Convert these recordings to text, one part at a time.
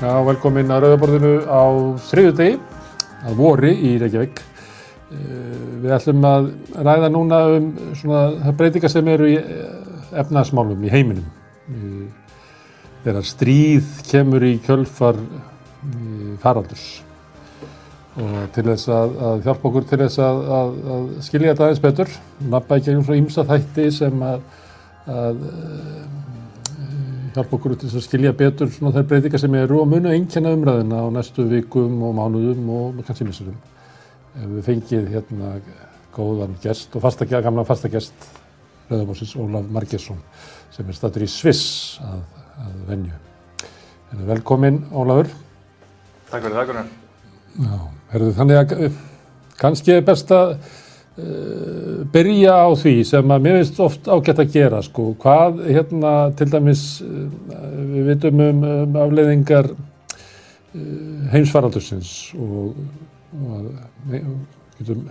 Já, velkomin að Rauðaborðinu á þriðu degi, að vori í Reykjavík. Eh, við ætlum að ræða núna um svona breytingar sem eru í eh, efnaðsmálum í heiminum. Þegar stríð kemur í kjölfar faraldurs og til þess að, að hjálpa okkur til þess að, að, að skilja þetta aðeins betur, nabba ekki um svona ímsa þætti sem að hjálpa okkur til að skilja betur svona þær breytingar sem eru og munu einnkjana umræðina á næstu vikum og mánuðum og kannski missurum. Við fengið hérna góðan gest og fasta, gamla fasta gest Rauðabósins Ólaf Margesson sem er statur í Sviss að, að venju. Velkomin Ólafur. Takk fyrir það, Gunnar. Já, herðu þannig að eh, kannski er best að byrja á því sem að mér finnst oft ágætt að gera sko, hvað hérna til dæmis uh, við vitum um, um afleiðingar uh, heimsfaraldursins og, og getum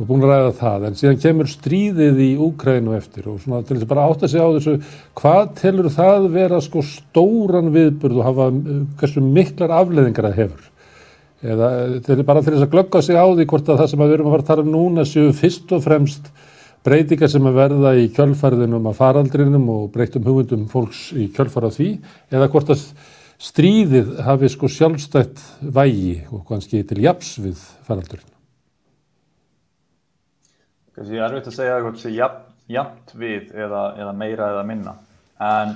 og búin að ræða það, en síðan kemur stríðið í Úkrænu eftir og svona til þess að bara átta sig á þessu, hvað telur það vera sko stóran viðburð og hafa hversu miklar afleiðingar það hefur eða þeir eru bara til þess að glögga sig á því hvort að það sem við erum að fara að tala um núna séu fyrst og fremst breytingar sem að verða í kjölfarðinum að faraldrinum og breytum hugundum fólks í kjölfarð á því eða hvort að stríðið hafi sko sjálfstætt vægi og kannski til japs við faraldurinn. Kanski ég er erfitt að segja hvort það sé jamt við eða, eða meira eða minna en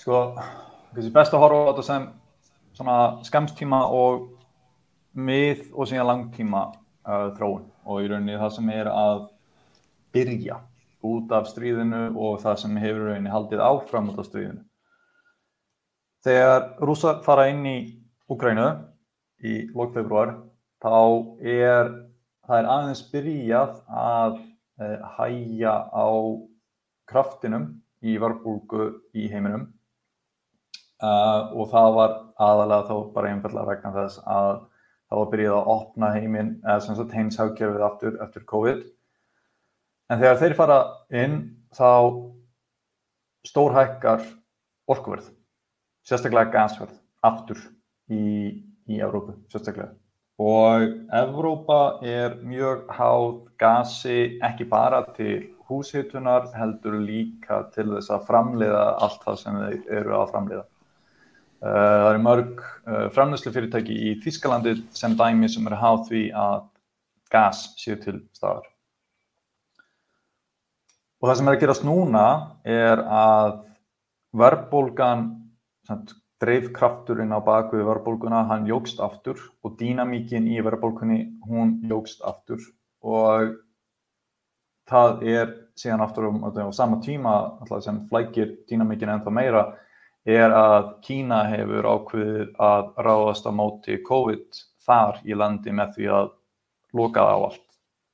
sko kannski best að horfa á þetta sem svona skamstíma og mið og síðan langtíma uh, þróun og í rauninni það sem er að byrja út af stríðinu og það sem hefur rauninni haldið áfram út af stríðinu. Þegar rússar fara inn í Ukrænu í lókfebruar þá er það er aðeins byrjað að uh, hæja á kraftinum í varbúlgu í heiminum Uh, og það var aðalega þá bara einfallega vegna þess að það var byrjað að opna heiminn eða sem sagt heins hafgjörfið aftur eftir COVID. En þegar þeir fara inn þá stórhækkar orkuverð sérstaklega gasverð aftur í, í Európu sérstaklega. Og Evrópa er mjög háð gasi ekki bara til húshitunar heldur líka til þess að framleiða allt það sem þeir eru að framleiða. Eh, það eru mörg eh, framleyslu fyrirtæki í Þískalandi sem dæmi sem eru háð því að gas séu til staðar. Og það sem er að gerast núna er að verðbólgan, dreifkrafturinn á bakvið verðbólguna, hann jógst aftur og dýnamíkin í verðbólgunni, hún jógst aftur og það er síðan aftur á, á sama tíma sem flækir dýnamíkin ennþá meira er að Kína hefur ákveðið að ráðast á móti COVID þar í landi með því að loka það á allt.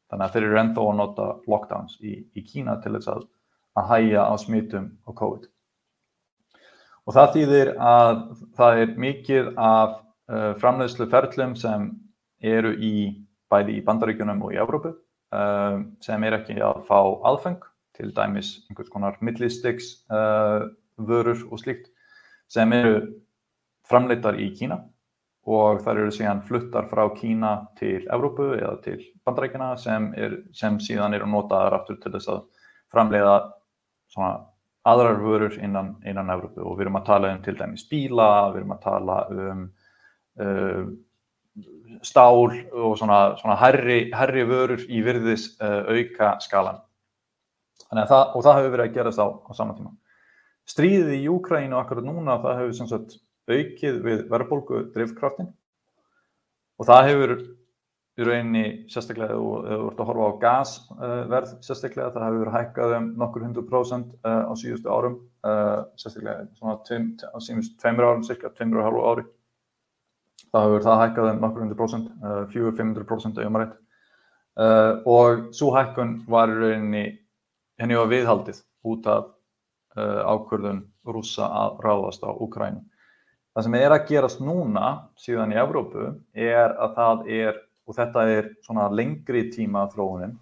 Þannig að þeir eru ennþá að nota lockdowns í, í Kína til þess að, að hæja á smitum á COVID. Og það þýðir að það er mikið af uh, framleiðslu ferlum sem eru í bæði í bandaríkunum og í Európu uh, sem er ekki að fá aðfeng til dæmis einhvers konar millistiks uh, vörur og slíkt sem eru framleitar í Kína og þar eru síðan fluttar frá Kína til Evrópu eða til bandarækjana sem, er, sem síðan eru notaðar aftur til þess að framleiða svona aðrar vörur innan, innan Evrópu og við erum að tala um til dæmis bíla, við erum að tala um uh, stál og svona, svona herri, herri vörur í virðis uh, auka skalan. Það, og það hefur verið að gerast á, á saman tíma. Stríðið í Júkrænu akkurat núna það hefur sem sagt aukið við verðbólgu drifkraftin og það hefur í rauninni sérstaklega og þú vart að horfa á gasverð sérstaklega það hefur hækkað um nokkur hundur prósent eh, á síðustu árum eh, sérstaklega svona tveim, á síðust tveimur árum, cirka tveimur og halvu ári. Það hefur það hækkað um nokkur hundur prósent, eh, fjögur, fimmhundur prósent auðvitað og svo hækkun var í rauninni henni var viðhaldið út af Uh, ákvörðun rúsa að ráðast á Ukrænu. Það sem er að gerast núna síðan í Evrópu er að það er, og þetta er svona lengri tíma þróunin,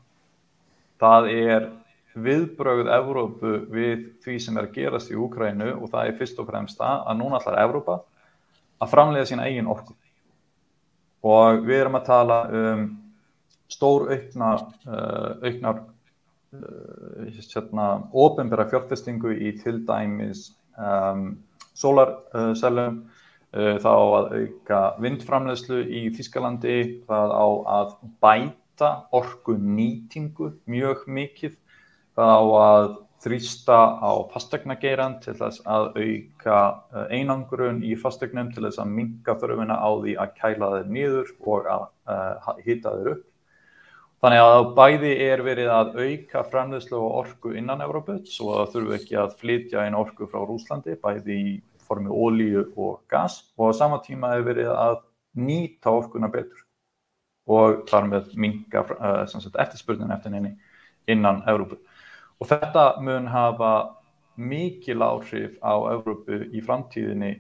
það er viðbrögð Evrópu við því sem er að gerast í Úkrænu og það er fyrst og fremst það að núna ætlar Evrópa að framlega sína eigin orku og við erum að tala um stór uh, auknar hérna, ofinbæra fjárfestingu í til dæmis um, sólarsellum uh, þá að auka vindframlegslu í Þískalandi það á að bæta orku nýtingu mjög mikið það á að þrýsta á fastegnageiran til þess að auka uh, einangrun í fastegnum til þess að minka þörfina á því að kæla þeir nýður og að uh, hita þeir upp. Þannig að bæði er verið að auka framleyslu og orku innan Európa svo að þurfu ekki að flytja einn orku frá Rúslandi bæði í formi ólíu og gas og á sama tíma er verið að nýta orkuna betur og þar með minka uh, eftirspurnin eftir henni innan Európa. Og þetta mun hafa mikil áhrif á Európu í framtíðinni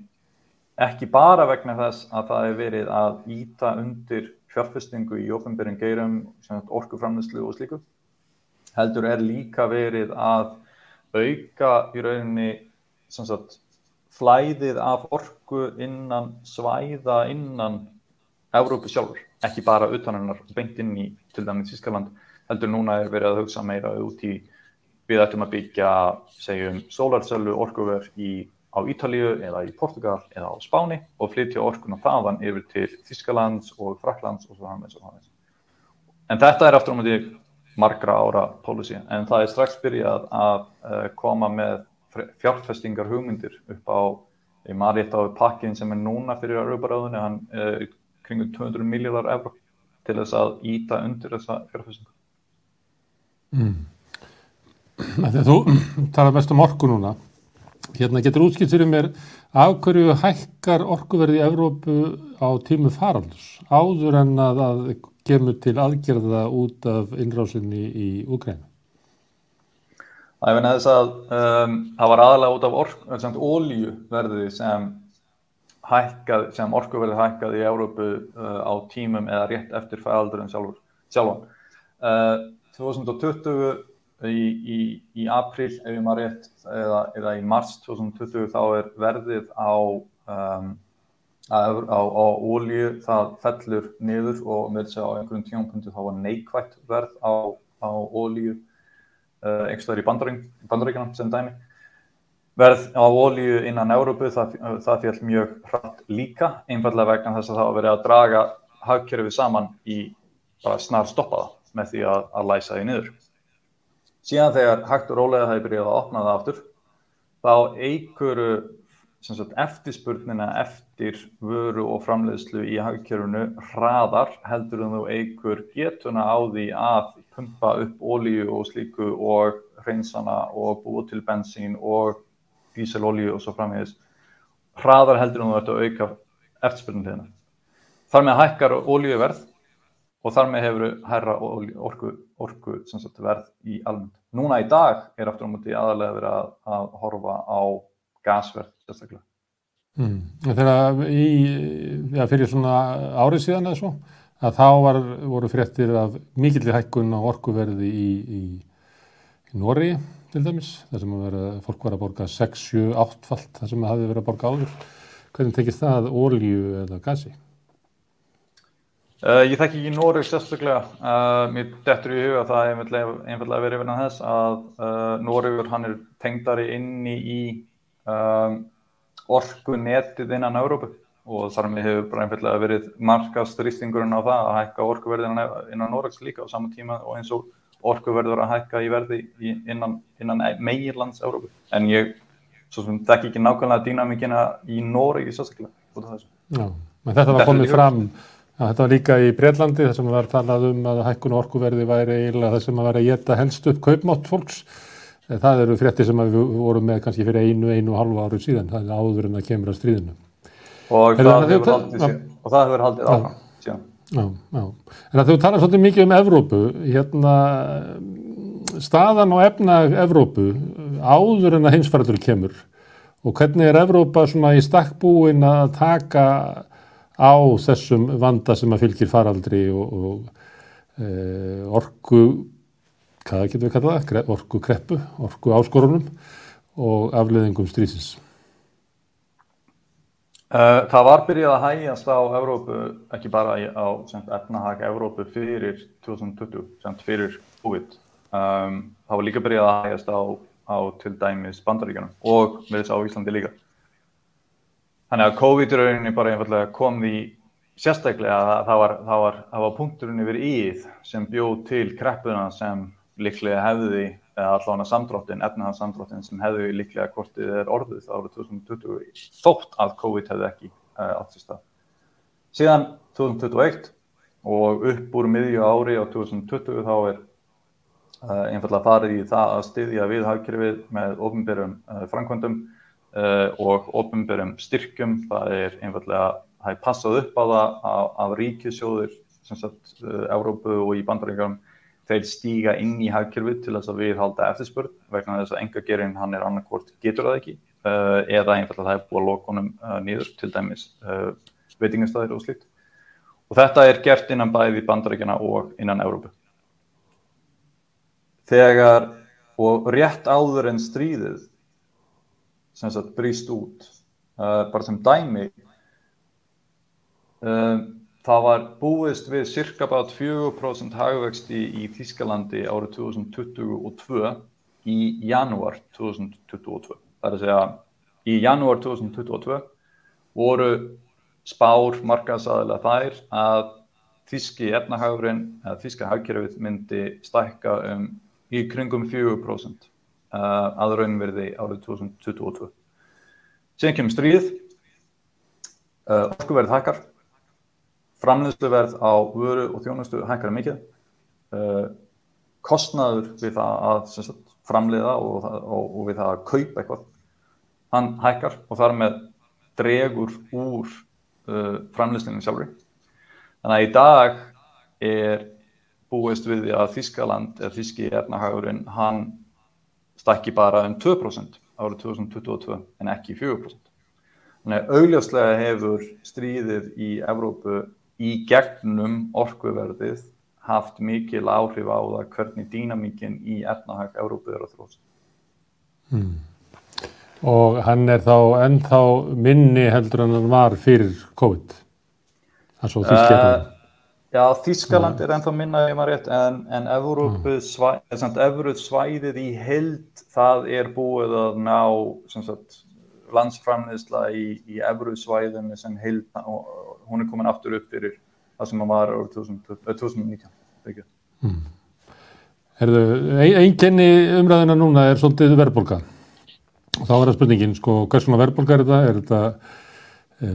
ekki bara vegna þess að það er verið að íta undir fjárfestingu í ofnbyrjum geirum, orkuframnæslu og slíku. Heldur er líka verið að auka í rauninni sagt, flæðið af orku innan svæða innan Európu sjálfur, ekki bara utanannar beint inn í til dæmis Ískaland, heldur núna er verið að hugsa meira út í við ættum að byggja, segjum, sólarsölu orkuver í á Ítalíu eða í Portugal eða á Spáni og flytja orkuna þaðan yfir til Þískalands og Fraklands og svo hannvegs og hannvegs. En þetta er aftur um því margra ára pólisi en það er strax byrjað að uh, koma með fjárfestingar hugmyndir upp á, ég maður rétt á pakkin sem er núna fyrir Európaráðunni, hann er uh, kringum 200 miljardar euró til þess að íta undir þessa fjárfestingu. Mm. Þú talar mest um orku núna Hérna getur útskilt fyrir mér af hverju hækkar orkuverði í Evrópu á tímu faraldus áður en að það kemur til aðgerða út af innrásinni í Úgræna? Það er verið að þess að um, það var aðalega út af ork, ólíuverði sem, sem orkuverði hækkað í Evrópu uh, á tímum eða rétt eftir faraldurinn sjálfan. Uh, 2020 í, í, í april ef ég maður rétt eða, eða í mars 2020 þá er verðið á um, á, ólíu það fellur niður og með þess að á einhverjum tímanpunktu þá var neikvægt verð á, á ólíu uh, einhverstaður í bandaríkjana sem dæmi. Verð á ólíu innan Európu það, það fjall mjög hratt líka einfallega vegna þess að það verið að draga hagkerfið saman í bara snar stoppaða með því að, að læsa því niður síðan þegar hægt og rólega það er byrjað að opna það aftur þá eigur eftirspurnina eftir vöru og framleiðslu í hagkjörunu hraðar heldur en þú eigur getuna á því að pumpa upp ólíu og slíku og hreinsana og búa til bensín og díselolíu og svo framhengis hraðar heldur en þú ert að auka eftirspurnina þar með hækkar ólíuverð og þar með hefur hærra orku, orku sagt, verð í almennt. Núna í dag er aftur á múti aðalega verið að, að horfa á gasverð sérstaklega. Mm. Þegar í, já, fyrir svona árið síðan eða svo, að þá var, voru fréttir af mikillir hækkun á orkuverði í, í, í Nóri til dæmis, þar sem vera, fólk var að borga 6, 7, 8 falt, þar sem það hafi verið að borga áður. Hvernig tekist það ólíu eða gasi? Uh, ég þekki ekki Noreg sérstaklega, uh, mér dettur í huga það einfallega, verið verið þess að uh, Noregur hann er tengdari inni í orku netið innan Európu og þar með hefur bara einfallega verið markast rýstingurinn á það að hækka orkuverðin innan Noregs líka á saman tíma og eins og orkuverður að hækka í verði í, innan, innan meginlands Európu. En ég þekki ekki nákvæmlega dýnamíkina í Noregi sérstaklega út af þessu. Já, menn þetta var komið fram Já, þetta var líka í Breitlandi þar sem var talað um að hækkun orkuverði væri eiginlega það sem að vera að geta helst upp kaupmátt fólks. Það eru frétti sem við vorum með kannski fyrir einu, einu og halva áru síðan. Það er áður en það kemur að stríðinu. Og það, það hefur haldið, hef haldið áfram síðan. Já, já. En að þú talar svolítið mikið um Evrópu, hérna staðan og efna Evrópu áður en að hinsfærður kemur og hvernig er Evrópa svona í stakkbúin að taka á þessum vanda sem að fylgir faraldri og, og e, orku hvað getur við kallað það, orku kreppu, orku áskorunum og afleðingum strísins? Uh, það var byrjað að hægjast á Evrópu, ekki bara á efnahag Evrópu fyrir 2020, sem fyrir COVID. Um, það var líka byrjað að hægjast á, á til dæmis bandaríkjunum og við þess á Íslandi líka. Þannig að COVID-rauninni bara einfallega kom því sérstaklega að það var, það var, það var punkturinn yfir íð sem bjóð til kreppuna sem líklega hefði eða allavega samdráttin, efnaðarsamdráttin sem hefðu líklega kortið er orðið árið 2020 þótt að COVID hefði ekki uh, átt sér stað. Síðan 2021 og upp úr miðju ári á 2020 þá er uh, einfallega farið í það að styðja við hagkerfið með ofnbyrjum uh, eh, framkvæmdum og ofnbyrjum styrkjum. Það er einfallega, það er passað upp á það af, af ríkisjóður, sem sagt, Európu og í bandaríkjum þeir stíga inn í hagkerfið til þess að við halda eftirspurð vegna þess að enga gerinn hann er annarkort getur það ekki? Uh, eða einfallega það er búið að uh, nýður til dæmis veitingastæðir og slikt og þetta er gert innan bæði bandaríkjana og innan Európu þegar og rétt áður en stríðið sem sagt brýst út uh, bara sem dæmi um Það var búist við cirka bát 4% hagvexti í Þískalandi árið 2022 í janúar 2022. Það er að segja í janúar 2022 voru spár markaðsæðilega þær að Þíski efnahagurinn Þíska hagkerfið myndi stækka um í kringum 4% uh, að raunverði árið 2022. Sen kemur stríð, uh, orkuverð hækkar. Framleysluverð á vöru og þjónustu hækkar mikið. Uh, kostnaður við það að sagt, framleiða og, og, og við það að kaupa eitthvað hann hækkar og þar með dregur úr uh, framleyslunum sjálfur þannig að í dag er búist við því að Þískaland eða Þíski efnahagurinn hann stakki bara um 2% árið 2022 en ekki 4% þannig að augljóslega hefur stríðið í Evrópu í gegnum orkuverðið haft mikil áhrif á það hvernig dýnamíkin í efnahag Európu er að þróst. Hmm. Og hann er þá ennþá minni heldur en hann var fyrir COVID? Það svo Þískland? Uh, já, Þískaland er ennþá minna ef maður rétt en, en Európu hmm. svæðið í held það er búið að ná sagt, landsframniðsla í, í Európu svæðinu sem held og hún er komin aftur upp fyrir það sem maður var árið 2019 mm. Erðu, einkenni umræðina núna er svolítið verðbólka og þá er það spurningin sko, hvað svona verðbólka er þetta? Er þetta e,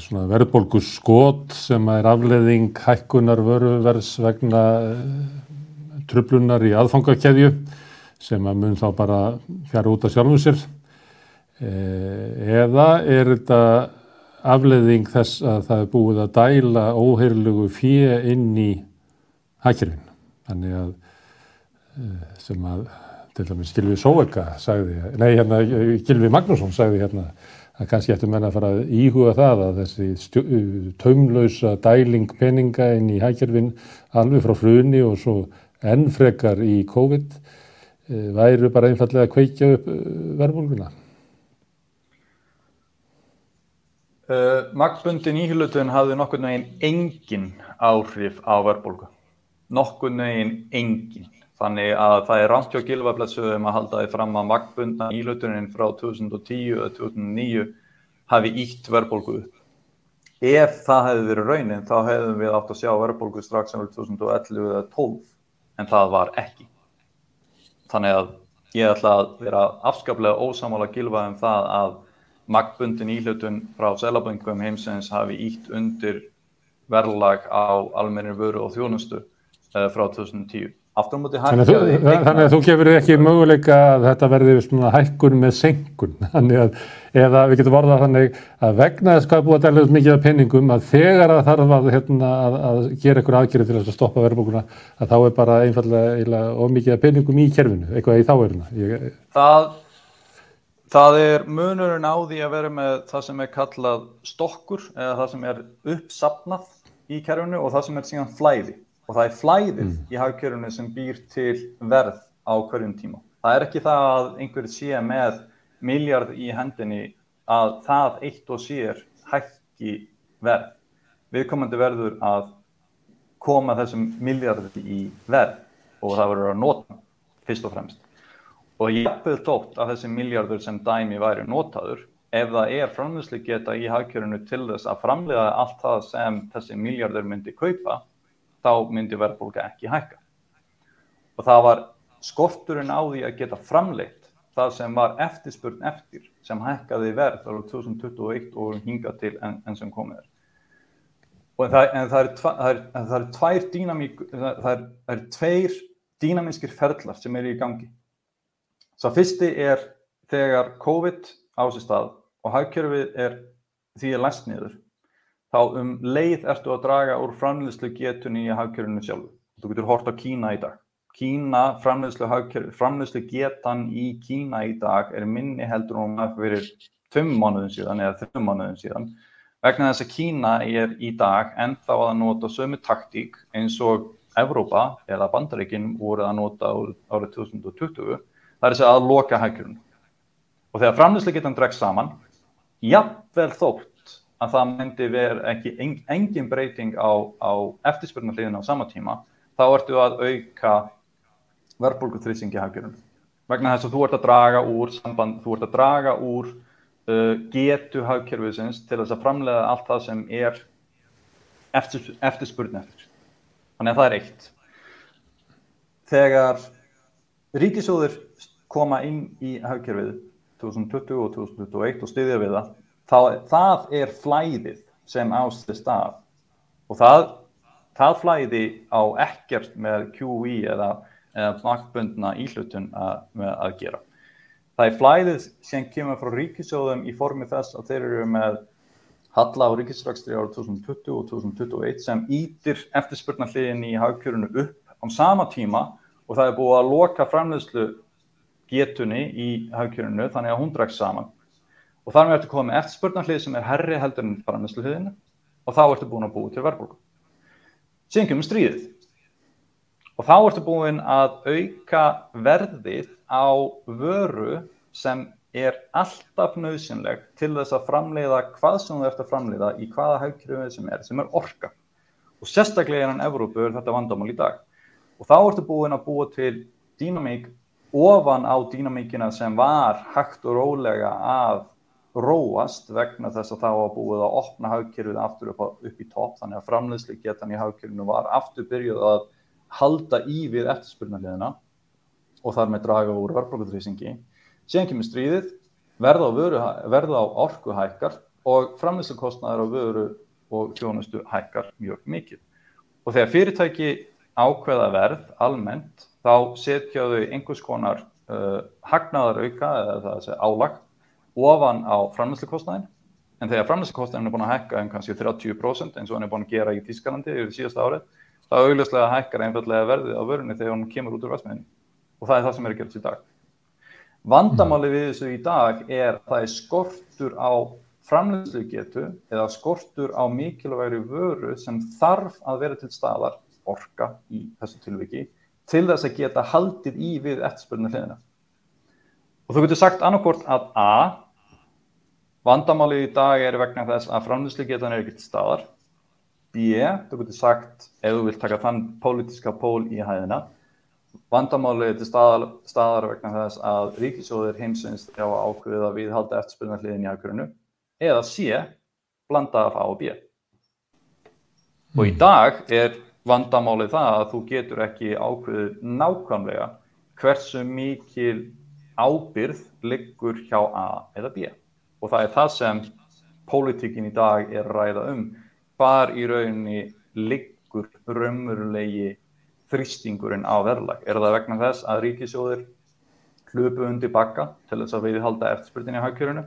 svona verðbólku skot sem er afleðing hækkunar vöruverðs vegna e, trublunar í aðfangakeðju sem að mun þá bara fjara út af sjálfum sér e, eða er þetta afleðing þess að það er búið að dæla óheirlugu fjö inn í hækjurinn. Þannig að eh, sem að til dæmis Gilvi Sóeka sagði, nei hérna Gilvi Magnússon sagði hérna að kannski ættum menna að fara að íhuga það að þessi taumlausa dæling peninga inn í hækjurinn alveg frá hruni og svo ennfrekar í COVID væru bara einfallega að kveikja upp verðbólguna. Uh, Magnbundin íhlutun hafði nokkur neginn engin áhrif á verðbólgu. Nokkur neginn engin. Þannig að það er rámt hjá gilvaflætsuðum að halda því fram að magnbundna íhlutunin frá 2010 eða 2009 hafi ítt verðbólgu upp. Ef það hefði verið raunin þá hefðum við átt að sjá verðbólgu strax árið 2011 eða 12 en það var ekki. Þannig að ég ætla að vera afskaplega ósamála gilvað um það að magnbundin íhlutun frá selaböngum heimsins hafi ítt undir verðlag á almennir vöru og þjónustu uh, frá 2010. Þannig að, þú, þannig að þú gefur ekki möguleika að þetta verði hækkun með senkun þannig að, eða við getum vorðað þannig að vegna þess að búið að dæla mikið af penningum að þegar það þarf að, hérna, að, að gera einhver aðgerið til að stoppa verðbókuna að þá er bara einfallega of mikið af penningum í kerfinu, eitthvað í þáveruna. Það Það er munurinn á því að vera með það sem er kallað stokkur eða það sem er uppsapnað í kerfinu og það sem er síðan flæði. Og það er flæðið mm. í hagkjörunum sem býr til verð á hverjum tíma. Það er ekki það að einhverju sé með miljard í hendinni að það eitt og sér hækki verð. Viðkomandi verður að koma þessum miljardi í verð og það verður að nota fyrst og fremst. Og ég hefði þótt að þessi miljardur sem dæmi væri notaður ef það er framleysli geta í hagkjörunu til þess að framlega allt það sem þessi miljardur myndi kaupa, þá myndi verðbólka ekki hækka. Og það var skorturinn á því að geta framleitt það sem var eftirspurn eftir sem hækkaði verð ára 2021 og hinga til enn en sem komið er. Og það, en það er, það er tvær dýnamík, það er, er tveir dýnamískir ferðlar sem eru í gangi. Svo fyrsti er þegar COVID á sér stað og hagkjörfið er því er læst niður, þá um leið ertu að draga úr framleyslu getunni í hagkjörfinu sjálfu. Þú getur hort á Kína í dag. Kína, framleyslu getan í Kína í dag er minni heldur um að fyrir tvum mánuðin síðan eða þrjum mánuðin síðan vegna þess að Kína er í dag ennþá að nota sömu taktík eins og Evrópa eða Bandaríkinn voru að nota árið 2020 það er þess að loka hækjurinn og þegar framleyslu getan dregst saman jafnvel þótt að það myndi vera ekki engin breyting á, á eftirspurnarliðin á sama tíma, þá ertu að auka verbulguþrýsingi hafgjörun. Vegna þess að þú ert að draga úr samband, þú ert að draga úr uh, getu hafgjörfisins til þess að framlega allt það sem er eftir, eftirspurn eftir. Þannig að það er eitt. Þegar ríkisjóður koma inn í hafgjörfið 2020 og 2021 og styðja við það, þá það er flæðið sem ástu stað og það, það flæði á ekkert með QE eða, eða maktbundna íhlutun að, að gera. Það er flæðið sem kemur frá ríkisjóðum í formi þess að þeir eru með Halla á ríkisrækstri árið 2020 og 2021 sem ítir eftirspurnarliðin í hagkjörunu upp á sama tíma og það er búið að loka framleyslu getunni í hafkjörunu þannig að hún dregst saman og þar með ertu komið með eftirspurnarlið sem er herri heldur en framleysluhliðinu og þá ertu búin að búið til verðbólku. Síðan kemur stríðið og þá ertu búin að auka verðið á vöru sem er alltaf nöðsynleg til þess að framleiða hvað sem þú ert að framleiða í hvaða hafkjörunu sem er, sem er orka. Og sérstaklega innan Evrópu er þetta vandamál í dag. Og þá ertu búin að búa til dýnamík ofan á dýnamíkina sem var hægt og rólega að róast vegna þess að það var búið að opna hagkerfið aftur upp, upp í topp þannig að framleysli getan í hagkerfinu var aftur byrjuð að halda í við eftirspurnarliðina og þar með draga úr verðbrókutrýsingi. Síðan kemur stríðið, verða á, vöru, verða á orku hækkar og framleyslukostnaður á vöru og þjónustu hækkar mjög mikið. Og þegar fyrirtæki ákveða verð almennt þá setja þau einhvers konar uh, hagnaðar auka eða það sé álag ofan á framlýslikostnæðin en þegar framlýslikostnæðin er búin að hækka um kannski 30% eins og hann er búin að gera í Tískalandi yfir síðasta árið þá augljóslega hækkar einfallega verðið á vörunni þegar hann kemur út úr vestmiðinni og það er það sem er að gera þessu í dag. Vandamáli við þessu í dag er að það er skortur á framlýslugetu eða skortur á mikilvægri vöru sem þarf að vera til staðar orka í þessu tilviki til þess að geta haldið í við eftirspurnu hliðina. Og þú getur sagt annarkort að A, vandamálið í dag er vegna þess að framlýslugetan er ekkert staðar. B, þú getur sagt, ef þú vilt taka þann pólitiska pól í hæðina, vandamálið til staðar, staðar vegna þess að ríkisjóðir heimsins þjá ákveðið að við halda eftirspurnu hliðin í ákveðinu, eða C, blanda af A og B. Og í dag er vandamálið það að þú getur ekki ákveðið nákvæmlega hversu mikil ábyrð liggur hjá A eða B og það er það sem pólitíkin í dag er ræða um hvar í rauninni liggur raumurlegi þrýstingurinn á verðlag. Er það vegna þess að ríkisjóðir hlupu undir bakka til þess að við halda eftirspurtin í hagkjörunu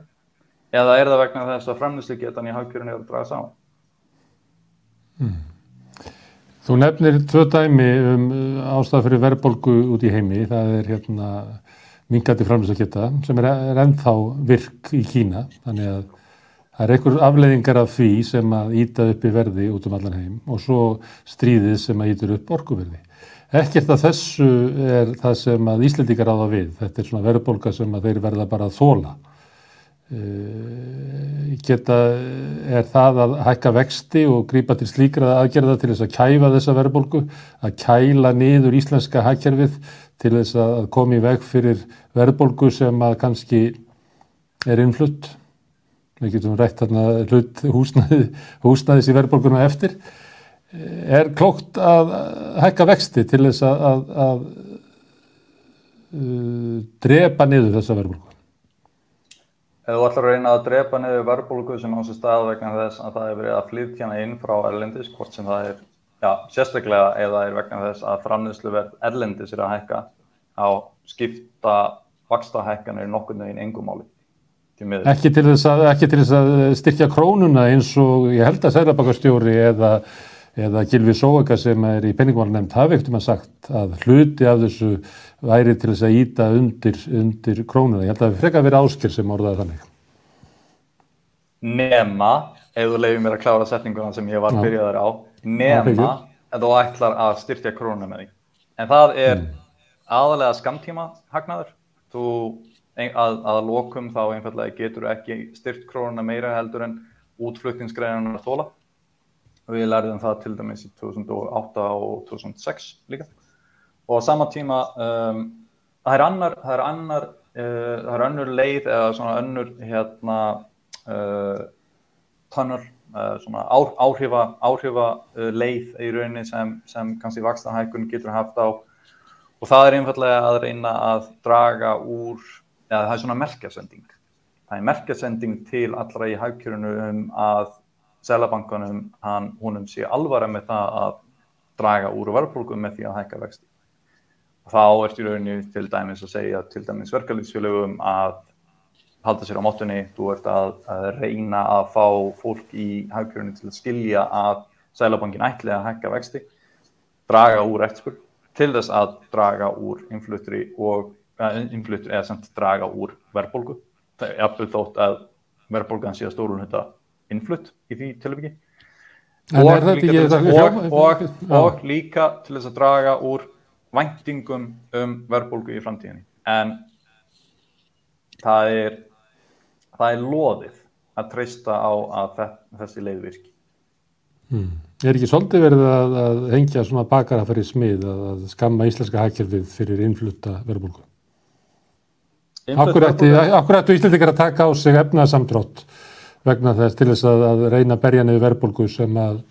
eða er það vegna þess að framlýslu getan í hagkjörunu er að draga saman? Hmm. Þú nefnir tvö dæmi um uh, ástæða fyrir verðbolgu út í heimi, það er hérna mingandi framlýsaketta sem er, er ennþá virk í Kína, þannig að Það er einhver afleiðingar af því sem að íta upp í verði út um allan heim og svo stríðið sem að ítur upp orkuverði. Ekkert af þessu er það sem að Íslendikar áða við. Þetta er svona verðbólka sem að þeir verða bara að þóla. Uh, geta, er það að hækka vexti og grípa til slíkra aðgerða til þess að kæfa þessa verðbólku, að kæla niður íslenska hækkerfið til þess að koma í veg fyrir verðbólgu sem að kannski er innflutt? Við getum rætt þarna hlut húsnæði, húsnæðis í verðbólguna eftir. Er klókt að hækka vexti til þess að, að, að uh, drepa niður þessa verðbólgu Ef þú ætlar að reyna að drepa niður verðbólgu sem á sér stað vegna þess að það er verið að flytjana inn frá erlendis, hvort sem það er já, sérstaklega eða er vegna þess að framniðsluverð erlendis er að hækka á skipta vaksta hækkanir nokkur neginn engum máli. Ekki til, að, ekki til þess að styrkja krónuna eins og ég held að Sælabakastjóri eða, eða Gilvi Sóega sem er í penningmálnefnd hafi ekkert um að sagt að hluti af þessu væri til þess að íta undir, undir krónuna. Ég held að það frekar verið áskil sem orðaði þannig. Nema, ef þú leiðir mér að klára setninguna sem ég var byrjaðar á, nema að þú ætlar að styrkja krónuna með því. En það er mm. aðalega skamtíma hagnaður. Þú að, að lokum þá einfallega getur ekki styrt krónuna meira heldur en útfluttinsgræðunar þóla við lærðum það til dæmis í 2008 og 2006 líka og á sama tíma um, það er annar það er annar, uh, það er önnur leið eða svona önnur hérna uh, tunnel uh, svona á, áhrifa, áhrifa uh, leið í rauninni sem, sem kannski vakstanhækun getur haft á og það er einfallega að reyna að draga úr eða það er svona merkjasending. Það er merkjasending til allra í hagkjörunu um að selabankanum, hann, húnum sé alvara með það að draga úr verðbólkum með því að hækka vexti. Þá ert í rauninni til dæmis að segja til dæmis verkefliðsfélögum að halda sér á mótunni, þú ert að, að reyna að fá fólk í hagkjörunu til að skilja að selabankin ætli að hækka vexti, draga úr eftirspurn til þess að draga úr influtri og innflutt eða samt draga úr verðbólgu. Það er jafnveg þótt að verðbólgan sé að stórun þetta innflutt í því tilvægi. Og, og, og, og líka til þess að draga úr væntingum um verðbólgu í framtíðinni. En það er, það er loðið að treysta á að þessi leið virki. Hmm. Er ekki svolítið verið að, að hengja svona bakara fyrir smið að skamma íslenska hækjörfið fyrir innflutta verðbólgu? Akkur ættu Íslandikar að taka á sig efnaðsamtrótt vegna þess til þess að, að reyna að berja niður verðbólgu sem að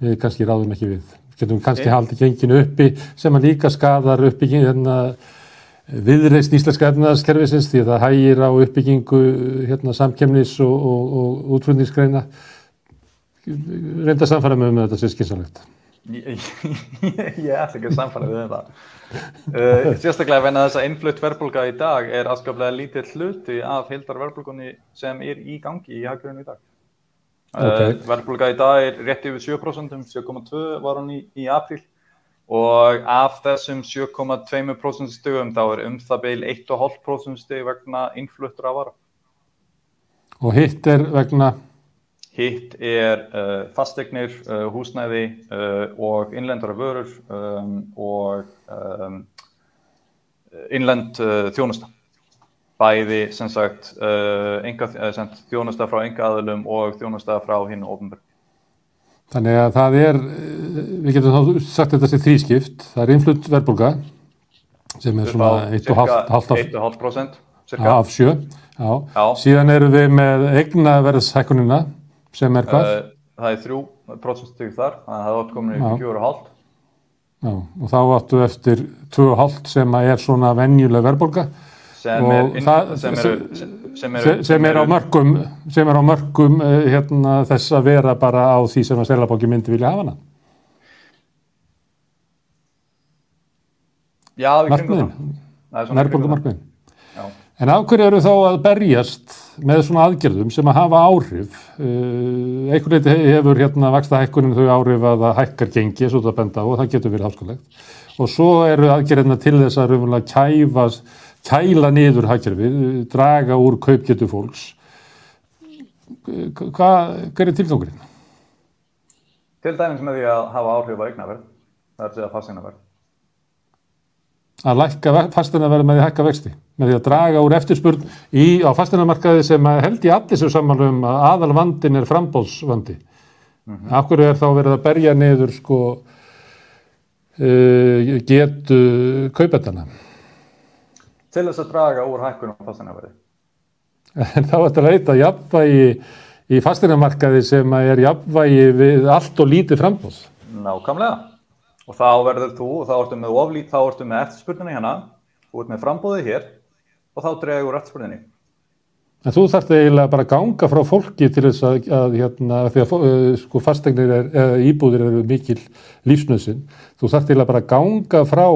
við kannski ráðum ekki við. Getum kannski haldið genginu uppi sem að líka skadar uppbygging hérna, viðreist íslenska efnaðskerfisins því að það hægir á uppbyggingu hérna, samkemnis og, og, og útflutningsgreina. Reynda samfæra með um þetta sem skynsalegt. Ég, ég, ég ætla ekki að samfæra við þetta. Uh, sérstaklega venna þess að innflutt verðbólka í dag er afskaplega lítið hluti af heildar verðbólkunni sem er í gangi í haggrunni í dag. Uh, okay. Uh, verðbólka í dag er rétt yfir 7%, 7,2 var hann í, í april og af þessum 7,2% stugum þá er um það beil 1,5% stug vegna innfluttur af vara. Og hitt er vegna? Hitt er uh, fastegnir, uh, húsnæði uh, og innlendara vörur um, og um, innlend uh, þjónusta. Bæði sem sagt uh, enga, uh, sem þjónusta frá enga aðlum og þjónusta frá hinn og ofnbjörn. Þannig að það er, við getum þá sagt þetta sem þrískipt, það er innflutt verðbólka sem er svona 1,5% af sjö. Já. Já. Síðan eru við með egna verðshækkunina sem er hvað? Uh, það er 3% stygg þar, þannig að það er áttkomin í 4,5. Já, og þá áttu eftir 2,5 sem er svona venjuleg verðbólka sem er, það, sem, eru, sem, eru, sem er á mörgum, sem er á mörgum uh, hérna, þess að vera bara á því sem að selabóki myndi vilja hafa hana. Já, við kringum það. Verðbólkumarkmiðin. En af hverju eru þá að berjast með svona aðgerðum sem að hafa áhrif? Uh, einhvern veginn hefur hérna vaksta hækkunum þau áhrif að það hækkar gengi, svo það benda á og það getur verið hálskulegt. Og svo eru aðgerðina til þess að raunverulega kæfa, kæla niður hækkerfið, draga úr kaupgetu fólks. hvað, hver er tilgangurinn? Til dæmis með því að hafa áhrif á eignaverð, það er að segja fasteignaverð. Að lækka fasteignaverð með því að hækka vexti, með því að draga úr eftirspurn í, á fasteignamarkaði sem held í allir sem samanlum að aðal vandin er frambóðsvandi. Mm -hmm. Akkur er þá verið að berja niður sko uh, getu kaupetana? Til þess að draga úr hækkunum á fasteignaverði. En þá er þetta að leita jafnvægi í fasteignamarkaði sem er jafnvægi við allt og lítið frambóð. Nákvæmlega. Og þá verður þú, þá ertu með oflít, þá ertu með eftirspurninni hérna, þú ert með frambóðið hér og þá dregur eftirspurninni. En þú þarfst eiginlega bara að ganga frá fólki til þess að, að hérna, því að sko fasteignir er, eða íbúðir eru mikil lífsnöðsinn, þú þarfst eiginlega bara að ganga frá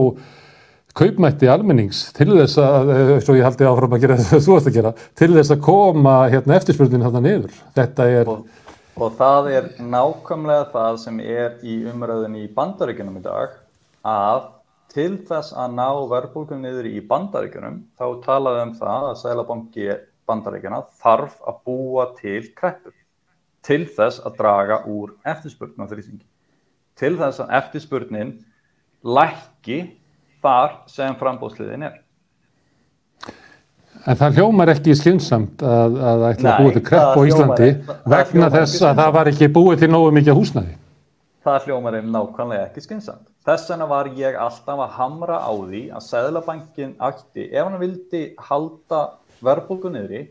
kaupmætti almennings til þess að, svo ég haldi áfram að gera þess að þú ert að gera, til þess að koma hérna eftirspurnin hérna niður. Þetta er... Og Og það er nákvæmlega það sem er í umræðinni í bandaríkunum í dag að til þess að ná verðbólkum niður í bandaríkunum þá talaðum um það að Sælabanki bandaríkuna þarf að búa til kreppur til þess að draga úr eftirspurnin á þrýsingi. Til þess að eftirspurnin lækki þar sem frambóðsliðin er. En það hljómar ekki skynnsamt að, að ætla að búið til krepp á Íslandi hljómar, vegna þess að það var ekki búið til nógu mikið húsnæði. Það hljómar einn nákvæmlega ekki skynnsamt. Þess vegna var ég alltaf að hamra á því að Sæðlabankin ætti, ef hann vildi halda verðbólgu niðri,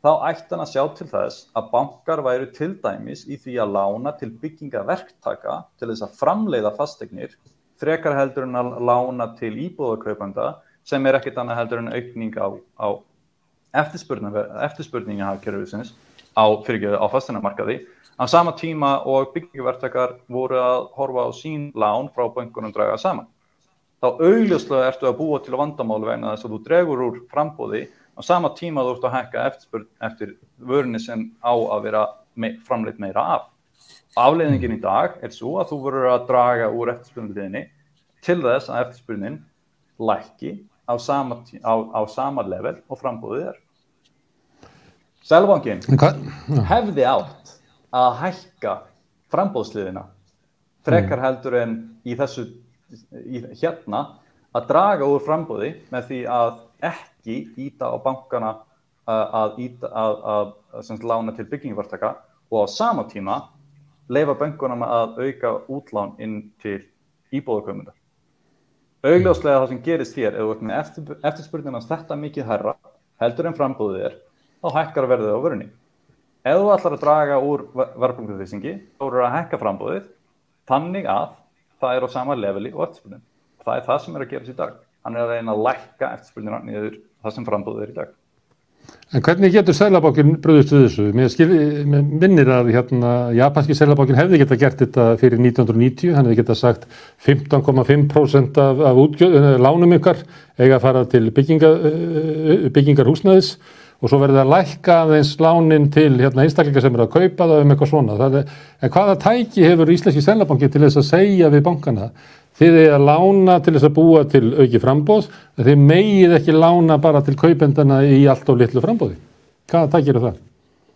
þá ætti hann að sjá til þess að bankar væru til dæmis í því að lána til byggingaverktaka til þess að framleiða fastegnir, frekar heldur en að lána til íbúðarkaupanda sem er ekkit annað heldur en aukning á, á eftirspurninga hafkerfisins á fyrirgjöðu á fasteinamarkaði á sama tíma og byggingvertakar voru að horfa á sín lán frá bankunum draga saman. Þá augljóslega ertu að búa til vandamálu vegna þess að þú dregur úr frambóði á sama tíma þú ert að hækka eftirspurn eftir vörni sem á að vera me framleitt meira af. Afleðingin í dag er svo að þú verður að draga úr eftirspurninni til þess að eftirspurnin lækki á sama, á, á sama level og frambúðið er. Selvankin hefði átt að hækka frambúðsliðina frekar mm. heldur en í þessu í, hérna að draga úr frambúði með því að ekki íta á bankana að, að, að, að lána til byggingvartaka og á sama tíma leifa bankunum að auka útlán inn til íbúðukömmundar. Augljóslega það sem gerist hér, ef þú ert með eftir, eftirspurningans þetta mikið herra, heldur en frambúðið er, þá hækkar verðið á vörunni. Ef þú ætlar að draga úr verðbólkuðlýsingi, þá eru að hækka frambúðið, þannig að það er á sama leveli og eftirspurning. Það er það sem er að gerast í dag. Hann er að reyna að lækka eftirspurningana niður það sem frambúðið er í dag. En hvernig getur Sælabókin bröðust við þessu? Mér, skil, mér minnir að hérna, japanski Sælabókin hefði geta gert þetta fyrir 1990, hann hefði geta sagt 15,5% af, af eh, lánum ykkar eiga að fara til bygginga, eh, byggingar húsnæðis og svo verður það að lækka aðeins lánin til hérna, einstaklingar sem eru að kaupa það um eitthvað svona. Er, en hvaða tæki hefur Íslenski Sælabókin til þess að segja við bankana Þið er að lána til þess að búa til auki frambóð, en þið megið ekki lána bara til kaupendana í allt of litlu frambóði. Hvaða takir það?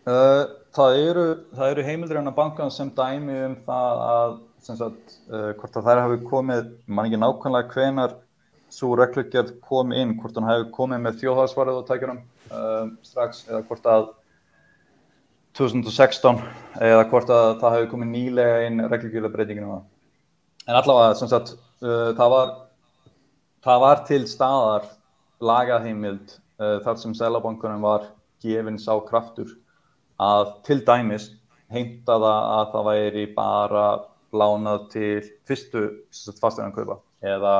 Uh, það eru, eru heimildur en að bankan sem dæmi um það að sagt, uh, hvort að þær hafi komið, mann ekki nákvæmlega hvenar svo regluggjörð kom inn, hvort hann hafi komið með þjóðhagsvarið uh, strax eða hvort að 2016 eða hvort að það hafi komið nýlega inn regluggjörðabreitinginu á það en allavega sem sagt uh, það, var, það var til staðar lagaheimild uh, þar sem selabankunum var gefinn sá kraftur að til dæmis heimta það að það væri bara lánað til fyrstu fasteignankaupa eða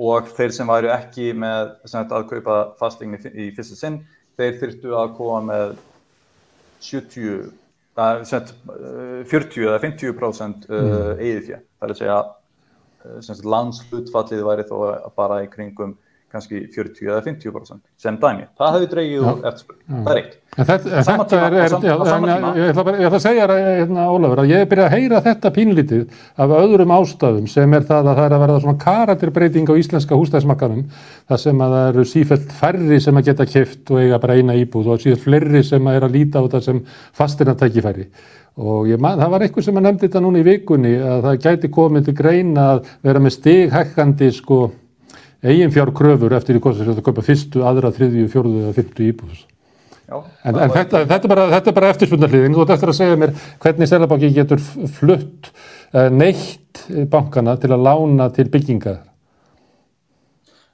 og þeir sem væri ekki með sagt, að kaupa fasteigni í fyrstu sinn þeir þurftu að koma með 70 40 eða 50% eigið fjö. Það er að segja landshlutfallið væri þó bara í kringum kannski 40 eða 50% sem dæmi. Það hefur dreigið úr eftirspurn. Það er eitt. Þetta, er, er já, en, ég ætla bara, ég ætla að segja hérna, Ólafur að ég er byrjað að heyra þetta pínlítið af öðrum ástæðum sem er það að það er að verða svona karakterbreyting á íslenska húsnæðismakkanum þar sem að það eru sífælt færri sem að geta kift og eiga bara eina íbúð og sífælt fleiri sem að er að líta á þetta sem fastirna tækifæri og man, það var eitthvað sem að nefndi þetta núna í vikunni að það gæti komið til greina að vera með stighækkandi sko eigin fjár kröfur eftir í kostið að köpa fyrstu, aðra, þriðju, fjórðu eða fyrstu íbúðs. Já, en, en þetta, þetta er bara, bara eftirspunarliðin. Þú ætti eftir að segja mér hvernig Sælabanki getur flutt uh, neitt bankana til að lána til bygginga?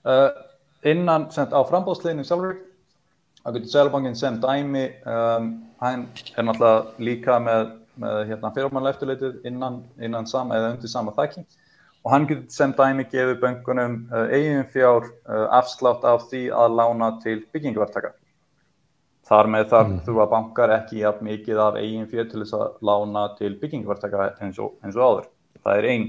Uh, innan, sent, á frambóðsliðinu sjálfur, það getur Sælabankin sem dæmi, um, hann er náttúrulega líka með, með hérna, fyrirmannlega eftirleitið innan, innan sama eða undir sama þækking og hann getur sem dæmi gefið böngunum uh, eigin fjár uh, afslátt af því að lána til byggingavertaka. Þar með þar mm. þurfa bankar ekki jafn mikið af eigin fjár til þess að lána til byggingavertaka eins og, eins og áður. Það er einn.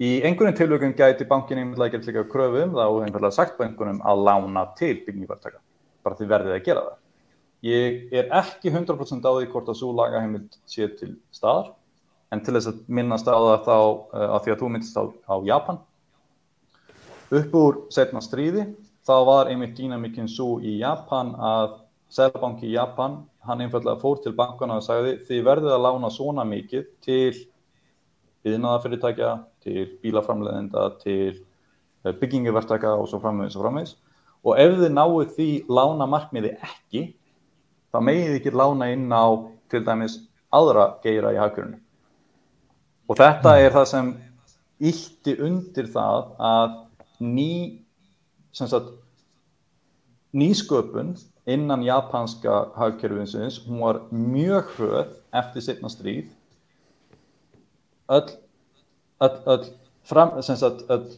Í einhvern tilvökum gæti bankin einhverlega gert líka kröfum þá einhverlega sagt böngunum að lána til byggingavertaka. Bara því verðið að gera það. Ég er ekki 100% á því hvort að svo lagaheimild sé til staðar en til þess að minnast á það þá uh, að því að þú myndist á, á Japan upp úr setna stríði þá var einmitt dýnamikinn svo í Japan að Sælabanki í Japan hann einfallega fór til bankana og sagði þið verðið að lána svona mikið til yðnaðafyrirtækja, til bílaframleðenda, til eh, byggingavertaka og svo framvegis og framvegis. Og ef þið náðu því lána markmiði ekki þá megið þið ekki lána inn á til dæmis aðra geira í hafkjörunum Og þetta er það sem ítti undir það að ný, sagt, nýsköpun innan japanska hagkerfinsins, hún var mjög hröð eftir setna stríð. Öll, öll, öll, fram, sagt, öll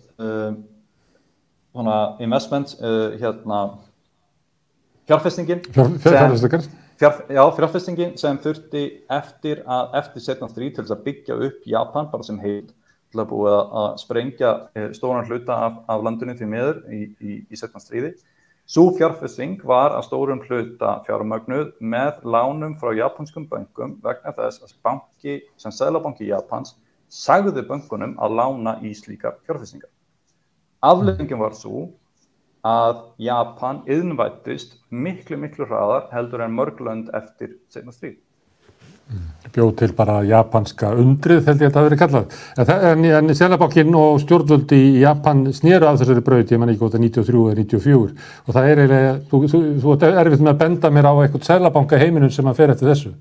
uh, investment, uh, hérna, fjárfestingin. Fjár, fjárfestingar fjár, já, fjárfestingin sem þurfti eftir, að, eftir setna stríð til þess að byggja upp Japan bara sem heil til að búið að sprengja eh, stóran hluta af, af landinu til meður í, í, í setna stríði. Svo fjárfesting var að stórum hluta fjármögnuð með lánum frá japanskum bankum vegna þess að banki sem Sælabanki Japans sagði bankunum að lána í slíka fjárfestingar. Afleggingin var svo að Japan yðnvættist miklu, miklu hraðar heldur en mörglönd eftir segna stríð. Bjóð til bara japanska undrið held ég að það verið kallað. En, en Sélabokkin og stjórnvöldi í Japan snýru af þessari bröði, ég menn ekki að 93 eða 94 og það er eiginlega, þú, þú, þú ert erfitt með að benda mér á eitthvað Sélabanka heiminum sem að fer eftir þessu.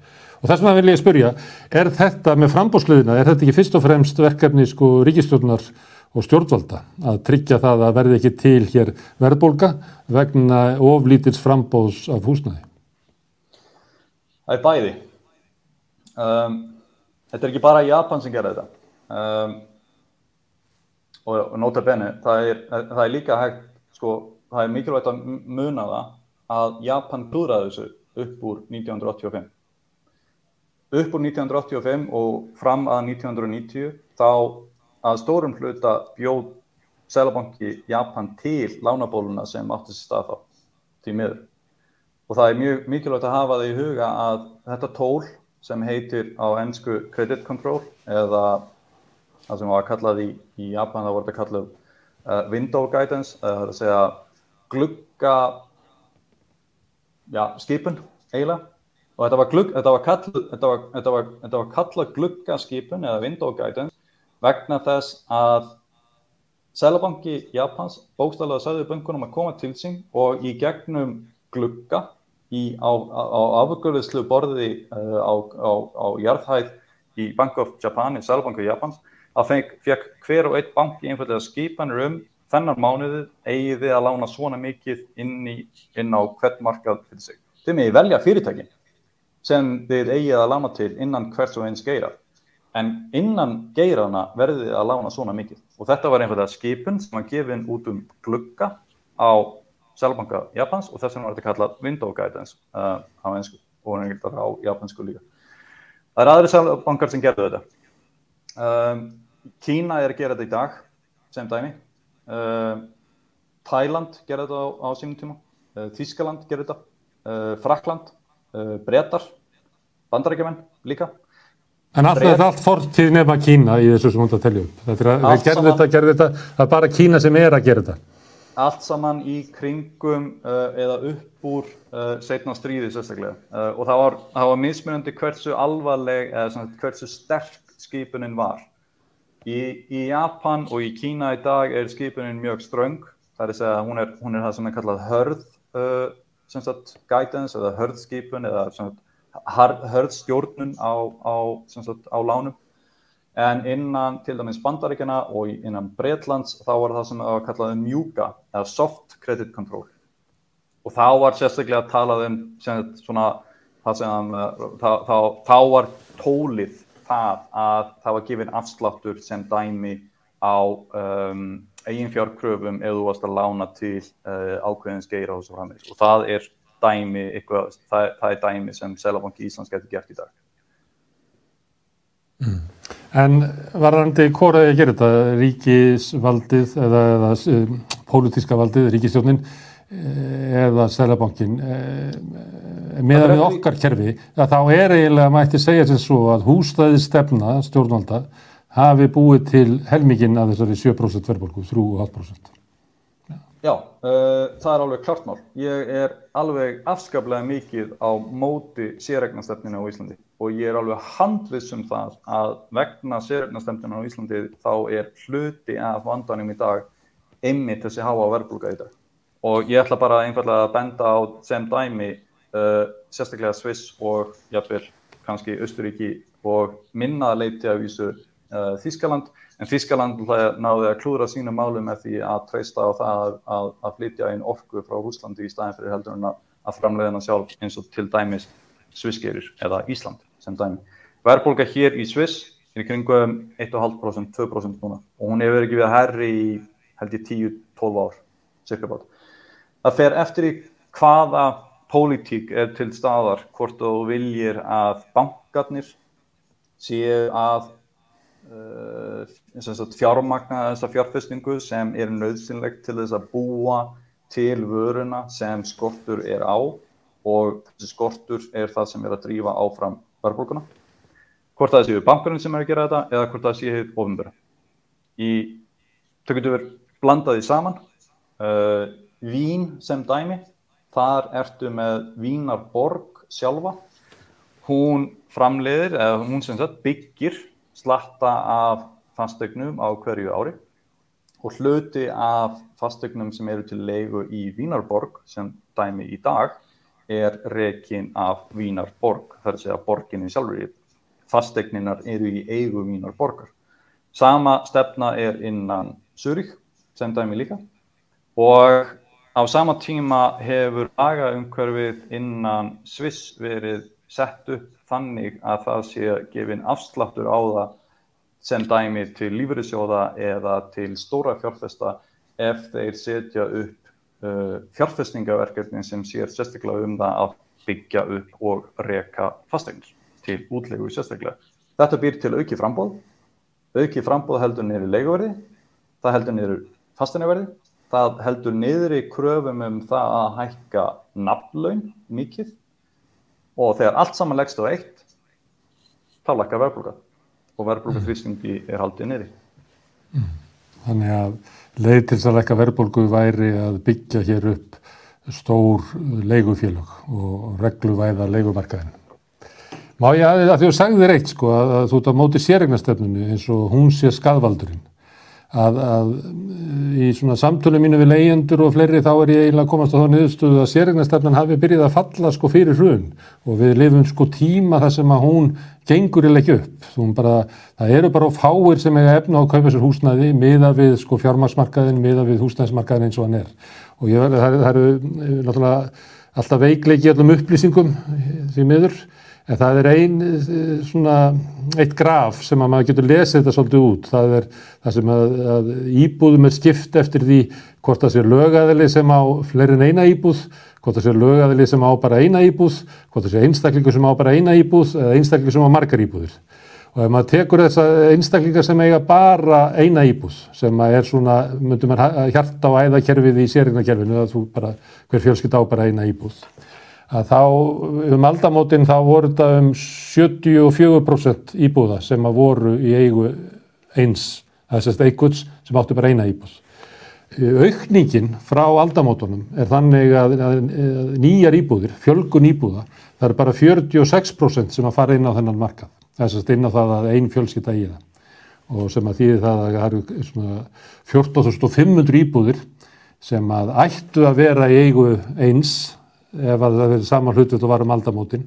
Og þess vegna vil ég spurja, er þetta með frambóðsluðina, er þetta ekki fyrst og fremst verkefni sko ríkistjórnar og stjórnvalda að tryggja það að verði ekki til hér verðbólka vegna oflítils frambóðs af húsnæði? Það er bæði. Um, þetta er ekki bara Japan sem gera þetta. Um, og, og nota bene, það er, það er líka hægt, sko, það er mikilvægt að muna það að Japan klúðraði þessu upp úr 1985. Upp úr 1985 og fram að 1990 þá að stórum hluta bjóð Sælabanki Japan til lánabóluna sem átti sér stað þá til miður. Og það er mjög mikilvægt að hafa það í huga að þetta tól sem heitir á ennsku credit control eða það sem var kallað í, í Japan það voru þetta kallað uh, window guidance, það er að segja glugga ja, skipun eiginlega og þetta var, glugg, þetta var, kall, þetta var, þetta var kallað glugga skipun eða window guidance vegna þess að Sælabanki Japans bókstallega sagði böngunum að koma til sín og í gegnum glugga í, á, á afgjörðislu borði uh, á, á, á jarðhæð í Bank of Japan, í Sælabanki Japans, að fekk hver og eitt banki einfallega skipanur um þennan mánuðið eigið þið að lána svona mikið inn, í, inn á hvert markað fyrir sig. Þið með velja fyrirtækin sem þið eigið að lána til innan hvers og eins geira en innan geirana verði að lána svona mikið og þetta var einhverja skipun sem var gefin út um glugga á Sælabanka Japans og þess vegna var þetta kallað window guidance uh, á ennsku og einhverjar á japansku líka. Það er aðri Sælabankar sem gerðu þetta. Um, Kína er að gera þetta í dag sem dæmi. Um, Thailand gerði þetta á, á sínum tíma, uh, Þískaland gerði þetta, uh, Frakland, uh, Bretar, Bandarækjumenn líka. En allt þetta er allt fortíð nefna Kína í þessu sem hún það telja upp. Þetta er að, gerði þetta, gerði þetta, það er bara Kína sem er að gera þetta. Allt saman í kringum uh, eða upp úr uh, setna stríði sérstaklega uh, og það var, það var mismunandi hversu alvarleg eða svona, hversu sterk skipunin var. Í, í Japan og í Kína í dag er skipunin mjög ströng, það er að segja að hún er, hún er það sem er kallað hörð sagt, guidance eða hörðskipun eða hörð stjórnun á, á, sagt, á lánum. En innan til dæmis bandaríkjana og innan Breitlands þá var það sem var kallað um mjúka eða soft credit control. Og þá var sérstaklega að tala um svona það sem þá, þá, þá var tólið það að það var gefin afsláttur sem dæmi á um, eiginfjárkröfum ef þú varst að lána til uh, ákveðins geira og svo framins og það er dæmi eitthvað, það, það er dæmi sem Sælabanki Íslands getur gert í dag mm. En varðandi hvora að gera þetta ríkisvaldið eða, eða pólitíska valdið, ríkistjónin eh, eða Sælabankin eh, með að við okkar kerfi þá er eiginlega mætti segja sem svo að hússtæði stefna stjórnvalda hafi búið til helmikinn að þessari 7% verðbólku, 3,5%. Já, uh, það er alveg klart mál. Ég er alveg afskaplega mikið á móti sérregnastefninu á Íslandi og ég er alveg handvissum það að vegna sérregnastefninu á Íslandi þá er hluti af vandanum í dag einmitt þessi háa verðbólka í dag. Og ég ætla bara einfallega að benda á sem dæmi uh, sérstaklega Sviss og jafnvel kannski Östuríki og minna leiti af vísu uh, Þískaland en Þískaland náði að klúra sínu málu með því að treysta á það að, að, að flytja inn orku frá Húslandi í staðin fyrir heldur en að, að framleiðina sjálf eins og til dæmis Svissgerir eða Ísland sem dæmi. Verðbólka hér í Sviss er kringum 1,5%, 2% núna og hún hefur ekki við að herri í held ég 10-12 ár, cirka bát. Það fer eftir í hvaða pólitík er til staðar hvort þú viljir að bankarnir séu að fjármagna þessa fjárfestingu sem er nöðsynlegt til þess að búa til vöruna sem skortur er á og þessi skortur er það sem er að drífa áfram verðbólkuna. Hvort það séu bankurinn sem er að gera þetta eða hvort það séu ofinbæra. Í, þau getur verið blandaði saman. Uh, vín sem dæmi, þar ertu með Vínarborg sjálfa. Hún framleiðir, eða hún sem sagt byggir slatta af fastegnum á hverju ári og hluti af fastegnum sem eru til leigu í Vínarborg sem dæmi í dag er rekin af Vínarborg, þar sé að borginni sjálfur í fastegninar eru í eigu Vínarborgar. Sama stefna er innan Zurich sem dæmi líka og á sama tíma hefur lagaumhverfið innan Sviss verið sett upp þannig að það sé gefin afsláttur á það sem dæmi til lífyrirsjóða eða til stóra fjárfesta ef þeir setja upp uh, fjárfestingaverkefni sem sér sérstaklega um það að byggja upp og reka fastegnir til útlegu sérstaklega. Þetta býr til auki frambóð, auki frambóð heldur niður í leikuverði, það heldur niður fastegnarverði, það heldur niður í kröfum um það að hækka nafnlaun mikið og þegar allt saman leggst á eitt þá lækkar verðbólka og verðbólka þrýstingi er haldið niður mm. Þannig að leið til þess að lækka verðbólku væri að byggja hér upp stór leigufélag og regluvæða leigumarkaðin Má ég að, að því að þú sagði þér eitt sko að, að þú ert á móti sérregnastöfnunu eins og hún sé skadvaldurinn að, að í svona samtölu mínu við leyendur og fleiri þá er ég eiginlega komast á þá niðurstuðu að sérregnastefnan hafi byrjið að falla sko fyrir hrun og við lifum sko tíma þar sem að hún gengur í leikju upp. Bara, það eru bara fáir sem eiga efna á að kaupa sér húsnæði miða við sko fjármaksmarkaðin, miða við húsnæðismarkaðin eins og hann er. Og ég verði, það eru er, náttúrulega alltaf veikleiki allum upplýsingum því miður En það er ein, svona, eitt graf sem að maður getur lesið þetta svolítið út. Það er það sem að, að íbúðum er skipt eftir því hvort það sé lögæðili sem á fleirin eina íbúð, hvort það sé lögæðili sem á bara eina íbúð, hvort það sé einstaklingu sem á bara eina íbúð eða einstaklingu sem á margar íbúðir. Og ef maður tekur þessa einstaklingar sem eiga bara eina íbúð, sem er svona, myndum maður hjarta á æðakerfið í sérignakerfinu, að þú bara, hver fjölskyld á bara eina íbúð, að þá, um aldamótin þá voru þetta um 74% íbúða sem að voru í eigu eins, það er sérst eiguts sem áttu bara eina íbúð. Aukningin frá aldamótunum er þannig að, að, nýjar íbúðir, fjölgun íbúða, það er bara 46% sem að fara inn á þennan markað þess að inn á það að einn fjölskylda í það og sem að þýði það að það eru svona 14.500 íbúðir sem að ættu að vera í eigu eins ef að það verður saman hlutvöld og varum aldamótin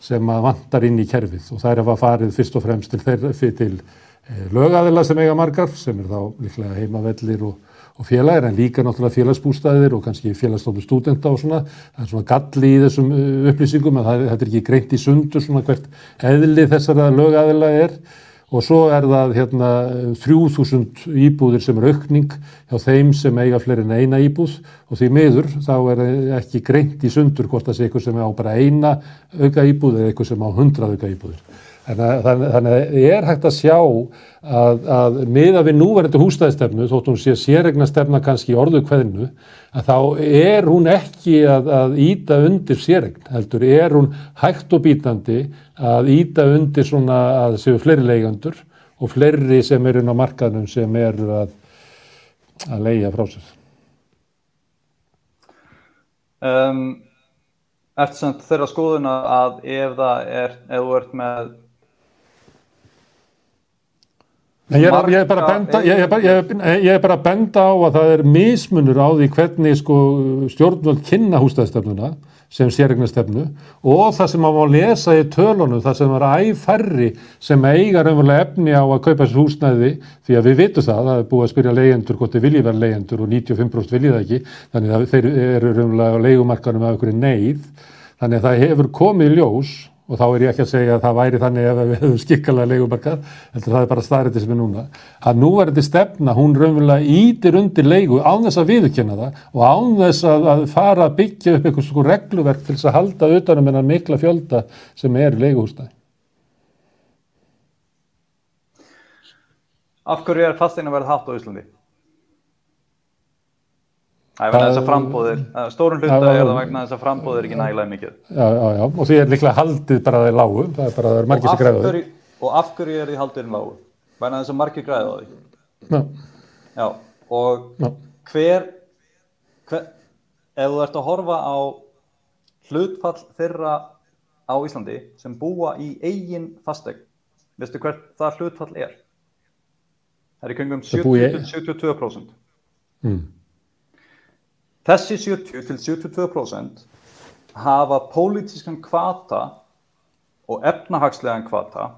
sem að vantar inn í kerfið. Og það er að farið fyrst og fremst til, þeir, til eh, lögaðila sem eiga margar sem er þá líklega heimavellir og, og félagir en líka náttúrulega félagsbústæðir og kannski félagsstofnum stúdenta og svona. Það er svona galli í þessum uh, upplýsingum að það, þetta er ekki greint í sundur svona hvert eðli þessara lögaðila er og svo er það hérna 3000 íbúðir sem er aukning hjá þeim sem eiga fleiri en eina íbúð og því miður þá er ekki greint í sundur hvort það sé eitthvað sem á bara eina auka íbúð eða eitthvað sem á hundrað auka íbúðir. Þannig að ég er hægt að sjá að, að miða við núverðandi húsnæðistefnu, þótt hún sé sérregna stefna kannski í orðu hvernu, að þá er hún ekki að, að íta undir sérregn, heldur, er hún hægt og bítandi að íta undir svona að séu fleiri leigandur og fleiri sem eru inn á markaðnum sem eru að, að leia frá sér. Um, eftir þeirra skoðuna að ef það er, ef þú ert með Ég er, ég, er benda, ég, er bara, ég er bara að benda á að það er mismunur á því hvernig sko, stjórnvöld kynna hústæðstefnuna sem sérregnastefnu og það sem maður má lesa í tölunum, það sem er æfærri sem eiga raunverulega efni á að kaupa þessu húsnæði því að við vitum það, það er búið að spyrja leyendur hvort þeir vilji vera leyendur og 95% vilji það ekki, þannig að þeir eru raunverulega á leikumarkanum af einhverju neyð, þannig að það hefur komið ljós og þá er ég ekki að segja að það væri þannig ef við hefum skikkalega leikumarkað, heldur það er bara staðrætti sem er núna, að nú er þetta stefna, hún raunverulega ítir undir leiku án þess að viðkjöna það og án þess að, að fara að byggja upp eitthvað svona regluverk til þess að halda utanum en að mikla fjölda sem er í leikuhúsnæði. Af hverju er fastegna verið hatt á Íslandi? Það er vegna þess að frambóðir, stórun hluta er það vegna þess að frambóðir ekki nægilega mikið. Já, já, já, og því er líklega haldið bara í lágu, það er bara er margir sem græða því. Og af hverju er því haldið í lágu? Vegna þess að margir græða því. Já. Já, og já. hver, hver, ef þú ert að horfa á hlutfall þeirra á Íslandi sem búa í eigin fastegn, veistu hvert það hlutfall er? Það er í kringum 70-72%. Mm. Þessi 70-72% hafa pólitískan kvata og efnahagslegan kvata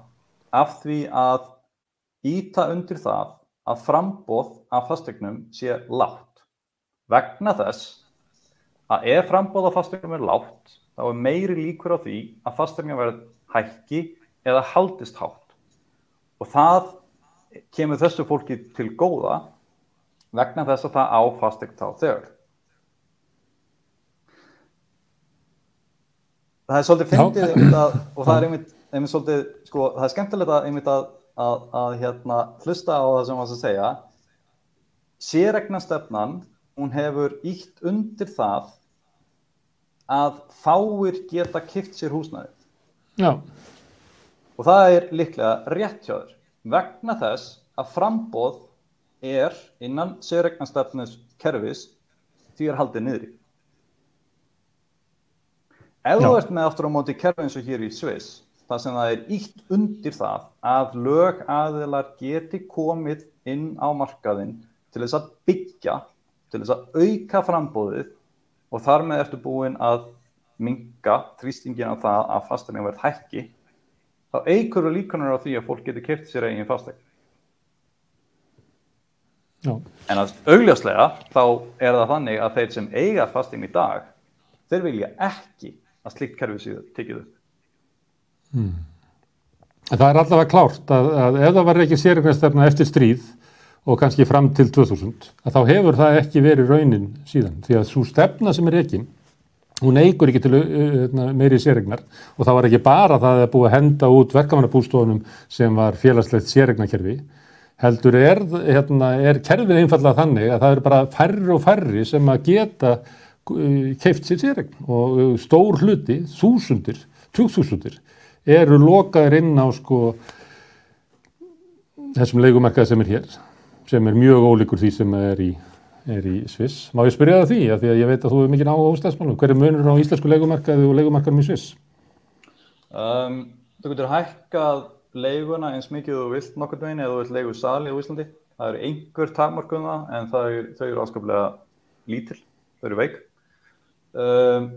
af því að íta undir það að frambóð af fastegnum sé látt. Vegna þess að ef frambóð af fastegnum er látt þá er meiri líkur á því að fastegnum verður hækki eða haldist hátt. Og það kemur þessu fólki til góða vegna þess að það á fastegn þá þegar. Það er svolítið fyndið að, og það er einmitt, einmitt svolítið, sko, það er skemmtilegt að einmitt að, að, að hérna, hlusta á það sem maður að segja. Sérregnastefnan hún hefur ítt undir það að fáir geta kipt sér húsnæði Já. og það er líklega rétt hjá þér vegna þess að frambóð er innan sérregnastefnus kerfis því er haldið niður í Ef þú ert með aftur á móti kerfi eins og hér í Sviss, það sem það er ítt undir það að lög aðilar geti komið inn á markaðinn til þess að byggja, til þess að auka frambóðið og þar með eftir búin að minga þrýstingin á það að fastegna verð hækki, þá eigur og líkunar á því að fólk geti kæft sér eigin fastegn. Já. En að augljóslega þá er það þannig að þeir sem eiga fastegn í dag, þeir vilja ekki að slikt kerfi séu tekið upp. Hmm. Það er allavega klárt að, að ef það var ekki sérregnastefna eftir stríð og kannski fram til 2000 að þá hefur það ekki verið raunin síðan því að svo stefna sem er ekki hún eigur ekki til uh, meiri sérregnar og það var ekki bara það að búið að henda út verkamannabústofunum sem var félagslegt sérregnarkerfi heldur er, hérna, er kerfið einfallega þannig að það eru bara færri og færri sem að geta keift sér sérregn og uh, stór hluti, þúsundir, tjúkþúsundir eru lokaðir inn á sko þessum leikumarkað sem er hér sem er mjög ólíkur því sem er í, er í Sviss. Má ég spyrja það því að því að ég veit að þú er mikið á ástæðsmálum. Hver er munur á íslensku leikumarkaði og leikumarkaðum í Sviss? Um, þú getur hækkað leiguna eins mikið þú vilt nokkur dvegin eða þú vilt leigu sali á Íslandi. Það eru einhver takmarkum það en það þau eru áskaplega lítil, þau eru veik. Um,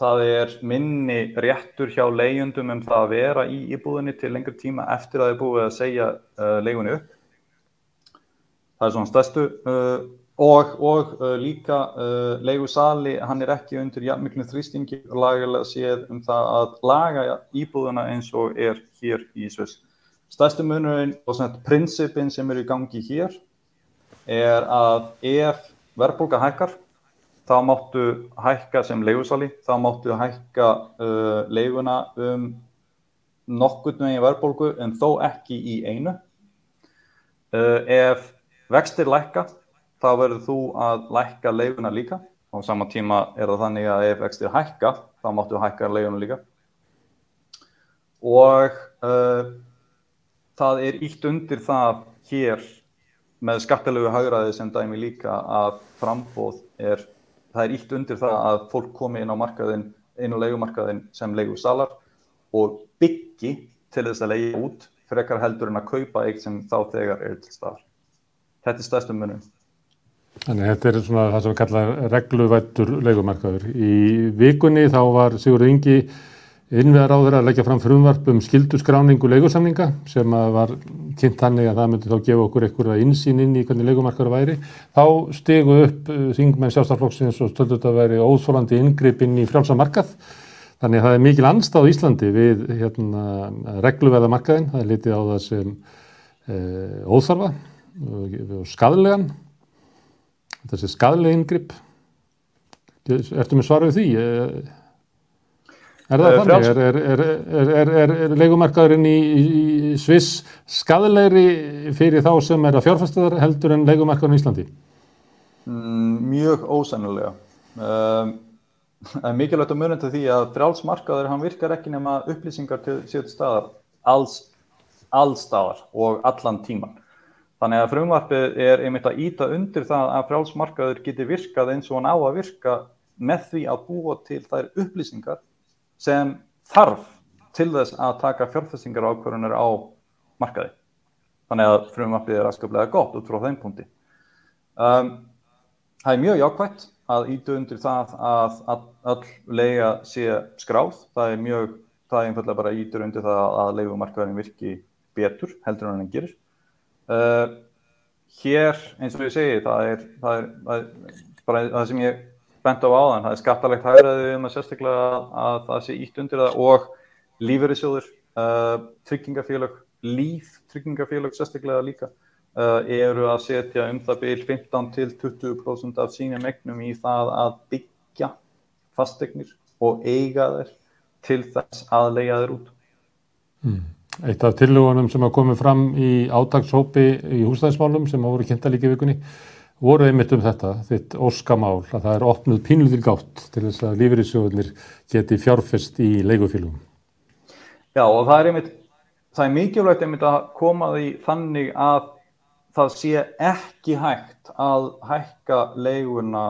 það er minni réttur hjá leigjundum um það að vera í íbúðinni til lengri tíma eftir að það er búið að segja uh, leigunni upp. Það er svona stærstu uh, og, og uh, líka uh, leigusali, hann er ekki undir jafnmiklu þrýstingi og lagalega séð um það að laga íbúðina eins og er hér í Sviss. Stærstu munurinn og svona prinsipin sem er í gangi hér er að ef verðbólka hækkar þá máttu hækka sem leigusali, þá máttu hækka uh, leiguna um nokkurnu í verðbólgu en þó ekki í einu. Uh, ef vextir lækka, þá verður þú að lækka leiguna líka. Á sama tíma er það þannig að ef vextir hækka, þá máttu hækka leiguna líka. Og uh, það er ítt undir það hér með skattilegu hagraði sem dæmi líka að frambóð er það er ítt undir það að fólk komi inn á markaðin, inn á leikumarkaðin sem leigusalar og byggi til þess að leiða út frekar heldur en að kaupa eitt sem þá þegar er til staðar. Þetta er stæðstum munum. Þannig þetta er svona það sem við kallaðum regluvættur leikumarkaður. Í vikunni þá var Sigur Ingi innveðar á þeirra að leggja fram frumvarp um skilduskráningu leigursamninga sem var kynnt þannig að það myndi þá gefa okkur einhverja insýn inn í hvernig leikumarkaður væri. Þá stegu upp uh, þingmenn sjálfstaflokksins og stöldur þetta að veri óþólandi ingripp inn í frjálsamarkað. Þannig að það er mikil anstáð í Íslandi við hérna, regluveðamarkaðin, það er litið á það sem e, óþarfa og skadlegan. Þetta sé skadleg ingripp. Ertu með svaruð því? Er það uh, þannig? Er, er, er, er leikumarkaðurinn í, í Sviss skadlegri fyrir þá sem er að fjárfæstaðar heldur en leikumarkaðurinn í Íslandi? Mm, mjög ósannulega. Um, er mikilvægt að til því að frjálsmarkaður hann virkar ekki nema upplýsingar til síðan staðar alls, alls staðar og allan tíman. Þannig að frumvarpið er einmitt að íta undir það að frjálsmarkaður geti virkað eins og hann á að virka með því að búa til þær upplýsingar sem þarf til þess að taka fjárfestingar ákvörunar á markaði. Þannig að frumvarpið er aðskaplega gott út frá þeim punkti. Um, það er mjög jákvægt að ítu undir það að all lega sé skráð. Það er mjög, það er einfallega bara ítur undir það að leigumarkaðin virki betur heldur en hann gerir. Uh, hér, eins og ég segi, það er, það er, það er bara það sem ég bent á áðan, það er skattalegt hægraðið um að sérstaklega að það sé ítt undir það og lífeyrisjóður, uh, tryggingafélag, líf tryggingafélag sérstaklega líka uh, eru að setja um það byrj 15 til 20% af sínum egnum í það að byggja fastegnir og eiga þeir til þess að leiða þeir út. Mm. Eitt af tillögunum sem hafa komið fram í ádagshópi í húsnæðismálum sem hafa voru kynnta líka vikunni voru einmitt um þetta, þitt óskamál að það er opnuð pínulir gátt til þess að lífeyrissjóðunir geti fjárfest í leigufélugum. Já og það er einmitt, það er mikilvægt einmitt að koma því þannig að það sé ekki hægt að hækka leiguna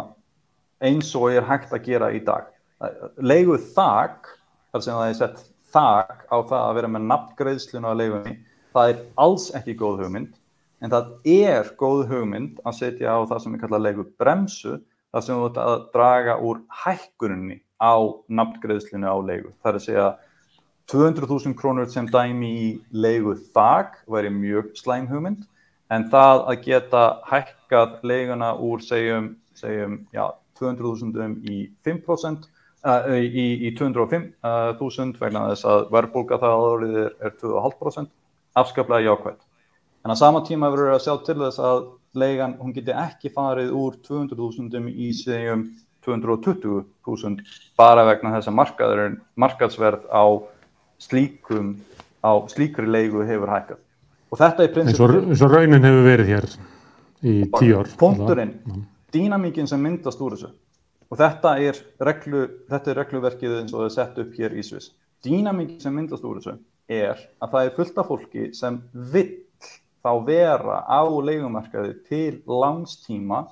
eins og er hægt að gera í dag. Leiguð þak, þar sem það er sett þak á það að vera með nafngreðsluna á leigunni, það er alls ekki góð hugmynd en það er góð hugmynd að setja á það sem við kalla leiku bremsu þar sem við ætlum að draga úr hækkuninni á nafngreðslinu á leiku. Það er að segja 200.000 krónur sem dæmi í leiku þag væri mjög slæm hugmynd en það að geta hækkað leiguna úr segjum, segjum 200.000 í 5% uh, í, í 205.000 vegna þess að verðbólka það er, er 2,5% afskaplega jákvæmt. En á sama tíma verður að sjá til þess að leigan, hún geti ekki farið úr 200.000 í segjum 220.000 bara vegna þess að markaðsverð á slíkum á slíkri leigu hefur hækkað. Og þetta er prinsip eins og raunin hefur verið hér í tíu ár. punkturinn, dýnamíkin sem myndast úr þessu. Og þetta er, reglu, þetta er regluverkið eins og það er sett upp hér í Sviss. Dýnamíkin sem myndast úr þessu er að það er fullt af fólki sem vill þá vera á leikumarkaði til langstíma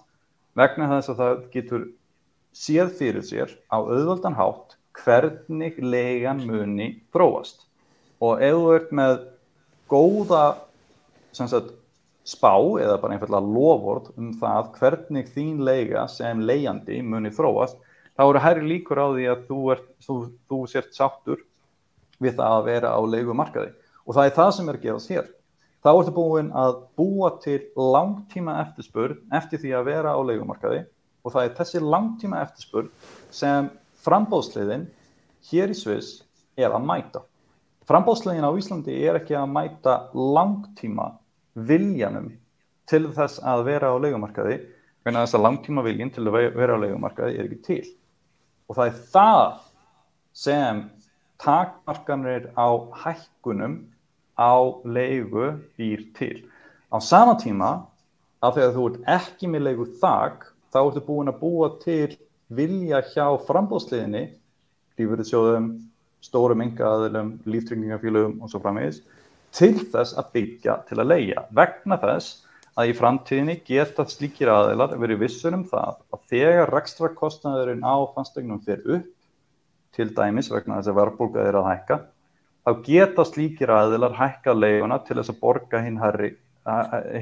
vegna þess að það getur séð fyrir sér á auðvöldan hátt hvernig leigan muni fróast og ef þú ert með góða sagt, spá eða bara einfallega loford um það hvernig þín leiga sem leiandi muni þróast þá eru hærri líkur á því að þú, ert, þú, þú sért sáttur við það að vera á leikumarkaði og það er það sem er að gerast hér þá ertu búin að búa til langtíma eftirspurn eftir því að vera á leikumarkaði og það er þessi langtíma eftirspurn sem frambóðsliðin hér í Sviss er að mæta. Frambóðsliðin á Íslandi er ekki að mæta langtíma viljanum til þess að vera á leikumarkaði vegna þess að langtíma viljin til að vera á leikumarkaði er ekki til. Og það er það sem takmarkanir á hækkunum á leigu býr til. Á sama tíma að þegar þú ert ekki með leigu þak þá ertu búin að búa til vilja hjá frambóðsliðinni lífverðisjóðum, stórum yngaðilum, líftrengingafélögum og svo framvegis til þess að byggja til að leia vegna þess að í framtíðinni geta slíkir aðilar verið vissur um það að þegar rekstra kostnæðurinn á fannstegnum fyrir upp til dæmis vegna þess að verðbólka er að hækka, þá geta slíkir aðilar hækka leiguna til þess að borga hinn herri,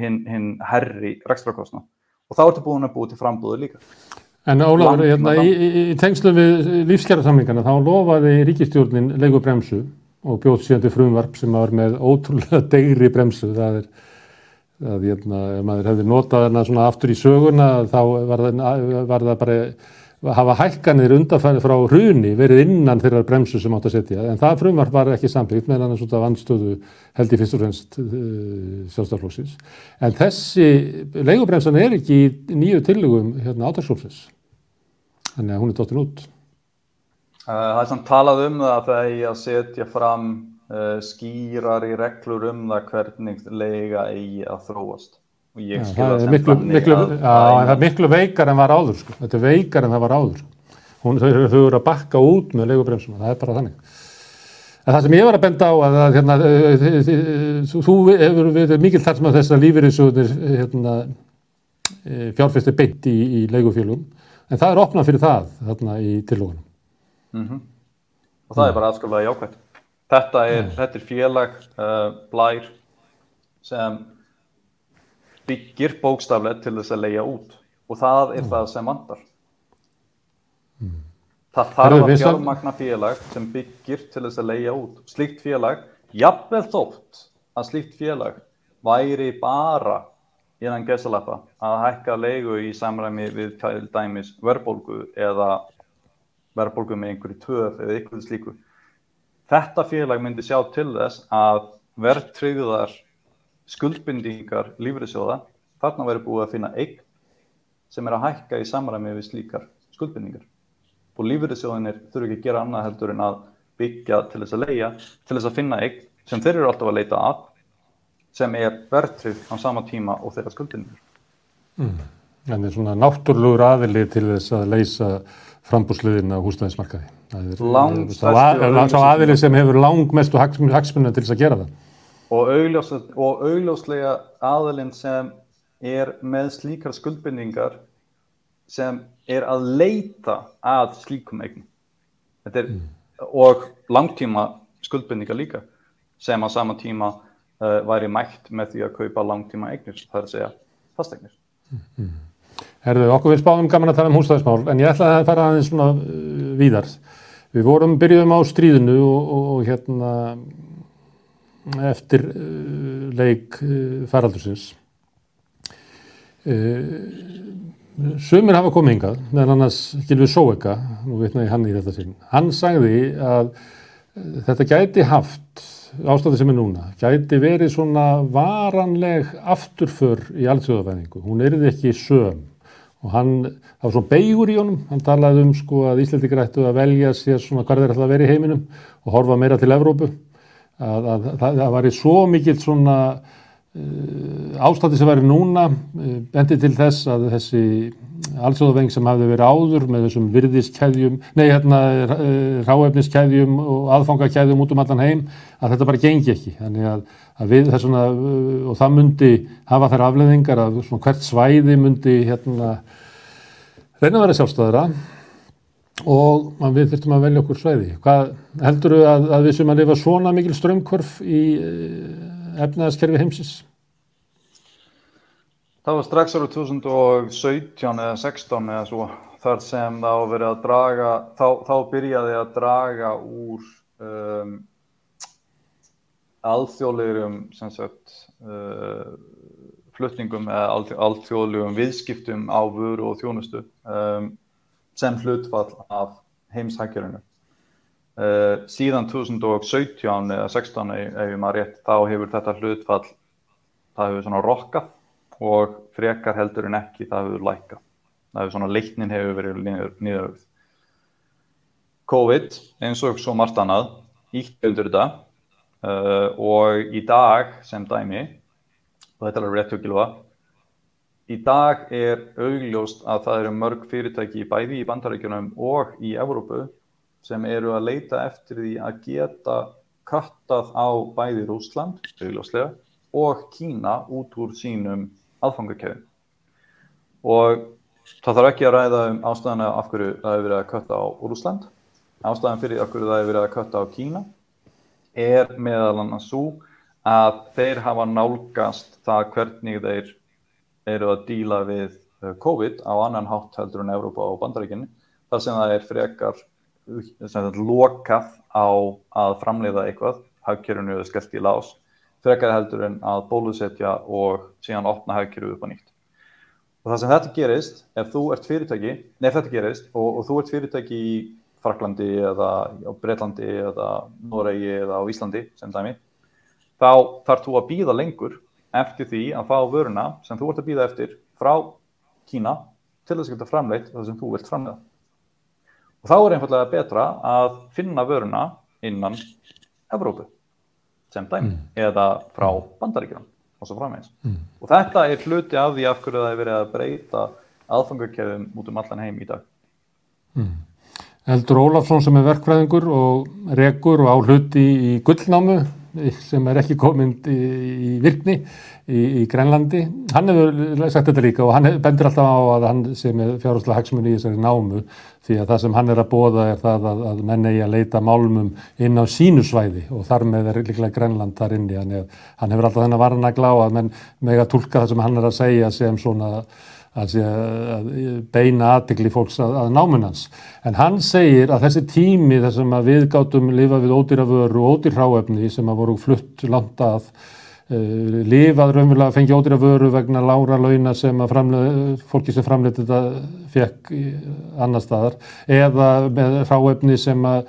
hin, hin herri rekstrakostna og þá ertu búin að búið til frambúðu líka. En Óláður, hérna, í, í, í tengslu við lífskjærasamlingana þá lofaði ríkistjórnin leigubremsu og bjóð síðan til frumvarp sem var með ótrúlega degri bremsu, það er að hérna, maður hefði notað hana svona aftur í söguna þá var það, var það bara hafa hækkanir undanfæri frá hruni verið innan þeirra bremsu sem átt að setja. En það frumvarp var ekki sambyggt meðan það er svona vannstöðu held í fyrst og fremst uh, sjálfstaflóksins en þessi leigubremsan er ekki í nýju tillögum hérna átagsflóksins þannig að hún er dottin út. Uh, Það er samt talað um það að það er að setja fram uh, skýrar í reglur um það hvernig leiga eigi að þróast Já, það, er miklu, miklu, já, það er miklu veikar en var áður sko. þetta er veikar en það var áður. Hún, þau, þau eru að bakka út með leigubremsum það er bara þannig. En það sem ég var að benda á að, að hérna, þú hefur verið mikil þar sem að þess að lífeyriðsjóðunir hérna, e, fjárfæsti beint í, í leigufélum en það er opnað fyrir það þarna í tilógunum mm -hmm. og það er bara aðskilvæði jákvæmt þetta er, þetta er félag uh, blær sem byggir bókstaflega til þess að leia út og það er mm. það sem vandar mm. það þarf að fjármagna félag sem byggir til þess að leia út slíkt félag, jafnvel þótt að slíkt félag væri bara innan gesalappa að hækka leigu í samræmi við dæmis verðbólgu eða verðbólgu með einhverju töf eða einhverju slíku þetta félag myndi sjá til þess að verðtryggðar skuldbindingar lífriðsjóða þarna væri búið að finna eign sem er að hækka í samræmi við slíkar skuldbindingar. Og lífriðsjóðinir þurfu ekki að gera annað heldur en að byggja til þess að leia til þess að finna eign sem þeir eru alltaf að leita að sem er verðtrygg á sama tíma og þeirra skuldbindingar. Mm. En það er svona náttúrlugur aðili til þess að leysa frambúsliðin á húsnæðismarkaði. Það er sá aðili sem hefur langmestu hagsmunna til þess að gera það og, augljós, og augljóslega aðalinn sem er með slíkar skuldbindningar sem er að leita að slíkum eign er, mm. og langtíma skuldbindningar líka sem á sama tíma uh, væri mætt með því að kaupa langtíma eignir, það er að segja fasteignir mm. Herðu, okkur við spáðum gaman að tala um hússtæðismál en ég ætlaði að fara aðeins svona uh, víðar við vorum, byrjuðum á stríðinu og, og, og hérna eftir uh, leik uh, faraldursins. Uh, sumir hafa komið hingað, meðan annars Gilvi Sóeka, nú vitna ég hann í þetta sinn, hann sagði að þetta gæti haft, ástæði sem er núna, gæti verið svona varanleg afturför í allsjóðafæðingu. Hún erði ekki söm og hann, það var svona beigur í honum, hann talaði um sko að Íslandi grættu að velja sér svona hvað þeir ætla að vera í heiminum og horfa meira til Evrópu, að, að, að það var í svo mikill svona uh, ástætti sem væri núna, uh, bendi til þess að þessi allsjóðaveng sem hafði verið áður með þessum virðiskæðjum, nei hérna uh, ráefniskæðjum og aðfangakæðjum út um allan heim, að þetta bara gengi ekki, þannig að að við þessuna og það myndi hafa þær afleðingar að hvert svæði myndi hérna reyna að vera sjálfstæðara og við þurftum að velja okkur svæði. Hvað heldur þú að, að við sem að lifa svona mikil strömmkvörf í uh, efnaðaskerfi heimsins? Það var strax árið 2017 eða 16 eða svo þar sem þá verið að draga, þá, þá byrjaði að draga úr um, alþjóðlegum uh, flutningum eða alþjóðlegum viðskiptum á vöru og þjónustu um, sem hlutfall af heimshækjurinu. Uh, síðan 2017 eða 16 ef ég maður rétt, þá hefur þetta hlutfall, það hefur svona rokkað og frekar heldur en ekki það hefur lækað. Það hefur svona leiknin hefur verið nýðauð. COVID, eins og svo margt annað, ítt heldur þetta Uh, og í dag sem dæmi, og þetta er alveg rétt hjá Gilva, í dag er augljóst að það eru mörg fyrirtæki bæði í bandarækjunum og í Evrópu sem eru að leita eftir því að geta kattað á bæði Rúsland, augljóslega, og Kína út úr sínum aðfangakefin. Og það þarf ekki að ræða um ástæðana af hverju það hefur verið að katta á Rúsland, ástæðan fyrir af hverju það hefur verið að katta á Kína er meðal annars svo að þeir hafa nálgast það hvernig þeir eru að díla við uh, COVID á annan hátt heldur en Európa og Bandaríkinni þar sem það er frekar sagt, lokað á að framleiða eitthvað, hagkerfinu er skellt í lás, frekar heldur en að bólusetja og síðan opna hagkerfu upp á nýtt. Og það sem þetta gerist, ef þú ert fyrirtæki, nefn þetta gerist og, og þú ert fyrirtæki í Fraklandi eða á Breitlandi eða Noregi eða á Íslandi sem dæmi, þá þarf þú að býða lengur eftir því að fá vöruna sem þú ert að býða eftir frá Kína til þess að geta framleitt það sem þú vilt framleiða. Og þá er einfallega betra að finna vöruna innan Evrópu sem dæmi mm. eða frá bandaríkjum og svo framvegs. Mm. Og þetta er hluti af því af hverju það er verið að breyta aðfangarkefum út um allan heim í dag. Mm. Eldur Ólafsson sem er verkfræðingur og regur og á hluti í gullnámu sem er ekki komind í, í virkni í, í Grænlandi. Hann hefur sagt þetta líka og hann bendur alltaf á að hann sem er fjárháslega hagsmunni í þessari námu því að það sem hann er að bóða er það að, að menn eigi að leita málmum inn á sínu svæði og þar með er líklega Grænland þar inni. Hann hefur alltaf þennan varna glá að menn með að tólka það sem hann er að segja sem svona að, að beina aðtikli fólks að, að námunans. En hann segir að þessi tími þar sem við gátum lifa við ódýraföru og ódýrháefni sem að voru flutt langt að uh, lifað raunverulega að fengja ódýraföru vegna lára launa sem að framlega, fólki sem framleiti þetta fekk annar staðar eða með ráefni sem að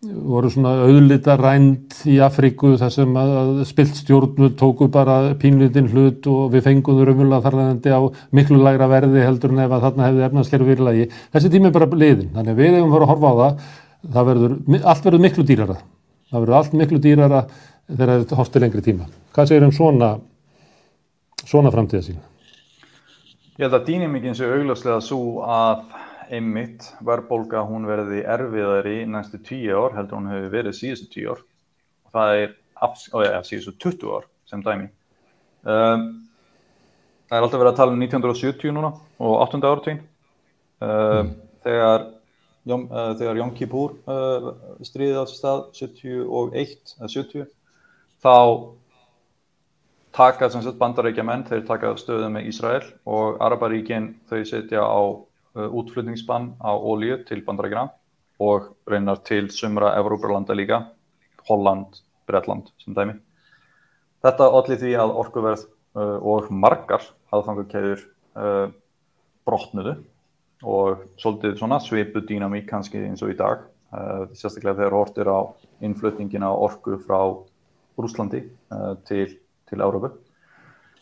voru svona auðlita rænt í Afríku þar sem að spilt stjórnul tóku bara pínlítinn hlut og við fenguðum umvöla þarlegandi á miklu lægra verði heldur en ef að þarna hefði efnaðskerfi fyrirlagi. Þessi tími er bara liðin, þannig að við hefum farið að horfa á það, það verður, allt verður miklu dýrara. Það verður allt miklu dýrara þegar þetta horftir lengri tíma. Hvað segir um svona, svona framtíða sína? Ég held að dýnimikinn sé augljóslega svo að einmitt verðbólka hún verði erfiðari næstu tíu ár heldur hún hefur verið síðustu tíu ár og það er og, ja, síðustu 20 ár sem dæmi um, það er alltaf verið að tala um 1970 núna og 8. áratvín um, mm. þegar uh, þegar Jón Kipúr uh, stríðið á stað 71 eða 70 þá taka bandarækja menn, þeir taka stöðum með Ísrael og Araparíkin þau setja á útflutningsbann á ólíu til bandarækina og reynar til sumra Evrópurlanda líka, Holland, Breitland sem dæmi. Þetta allir því að orkuverð uh, og margar aðfangakæður uh, brotnuðu og svolítið svona svipu dýnamík kannski eins og í dag, uh, sérstaklega þegar hortir á innflutningin á orku frá Rúslandi uh, til, til Európu.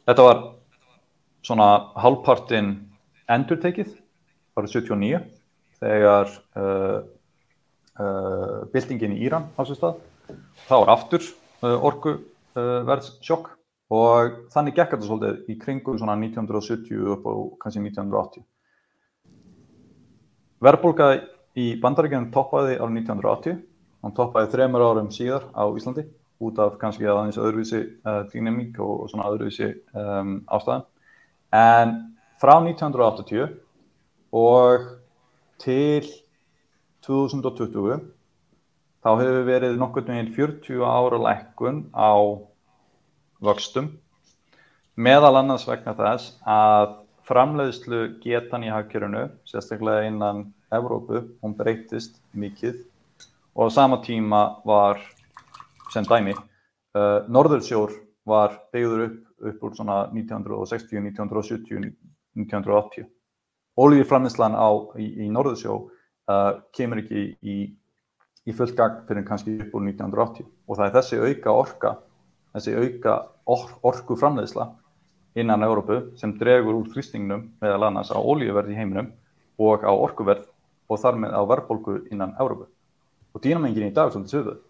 Þetta var svona halvpartinn endur tekið árið 79 þegar uh, uh, byltingin í Íran á sér stað. Það var aftur uh, orgu uh, verðs sjokk og þannig gekk þetta svolítið í kringum svona 1970 upp á kannski 1980. Verðbólka í bandaríkjum toppaði árið 1980, hann toppaði þremur árum síðar á Íslandi út af kannski aðeins öðruvísi uh, dynamík og, og svona öðruvísi um, ástæðan. En frá 1980 og til 2020 þá hefur verið nokkur meginn 40 ára lækkun á vöxtum meðal annars vegna þess að framleiðslu getan í hagkjörunu, sérstaklega innan Evrópu, hún breytist mikið. Og á sama tíma var sem dæmi uh, Norðursjór var byggður upp upp úr svona 1960, 1970, 1980 Ólíframleyslan í, í Norðursjó uh, kemur ekki í, í fullt gang fyrir kannski upp úr 1980 og það er þessi auka orka, þessi auka or, orku framleiðsla innan Európu sem dregur úr þrýstingnum meðal annars á ólíuverð í heiminum og á orkuverð og þar með á verðbólku innan Európu. Og dýnamengin í dag er svolítið sögðuð.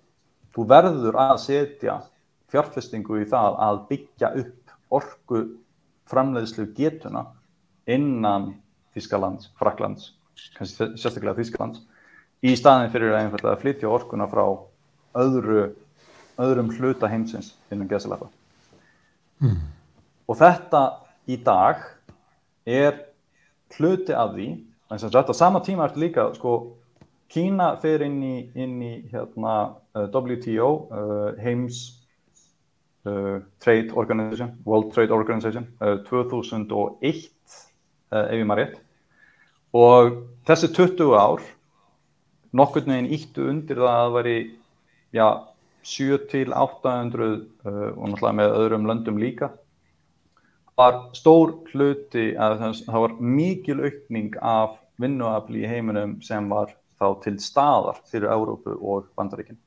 Þú verður að setja fjárfestingu í það að byggja upp orku framleiðslu getuna innan Þískalands, Fraklands, kannski sérstaklega Þískalands, í staðin fyrir að einfalda að flytja orkuna frá öðru, öðrum hluta heimsins innan geðsalefa. Mm. Og þetta í dag er hluti af því, en sem sagt á sama tíma er þetta líka, sko, Kína fer inn í, inn í hérna, uh, WTO, uh, heims uh, Trade Organization, World Trade Organization, 2001 ef ég maður rétt og þessi 20 ár nokkurnu einn íttu undir það að það væri já, 7 til 800 uh, og náttúrulega með öðrum löndum líka var stór hluti að það var mikil aukning af vinnuafli í heiminum sem var þá til staðar fyrir Európu og Bandaríkinn.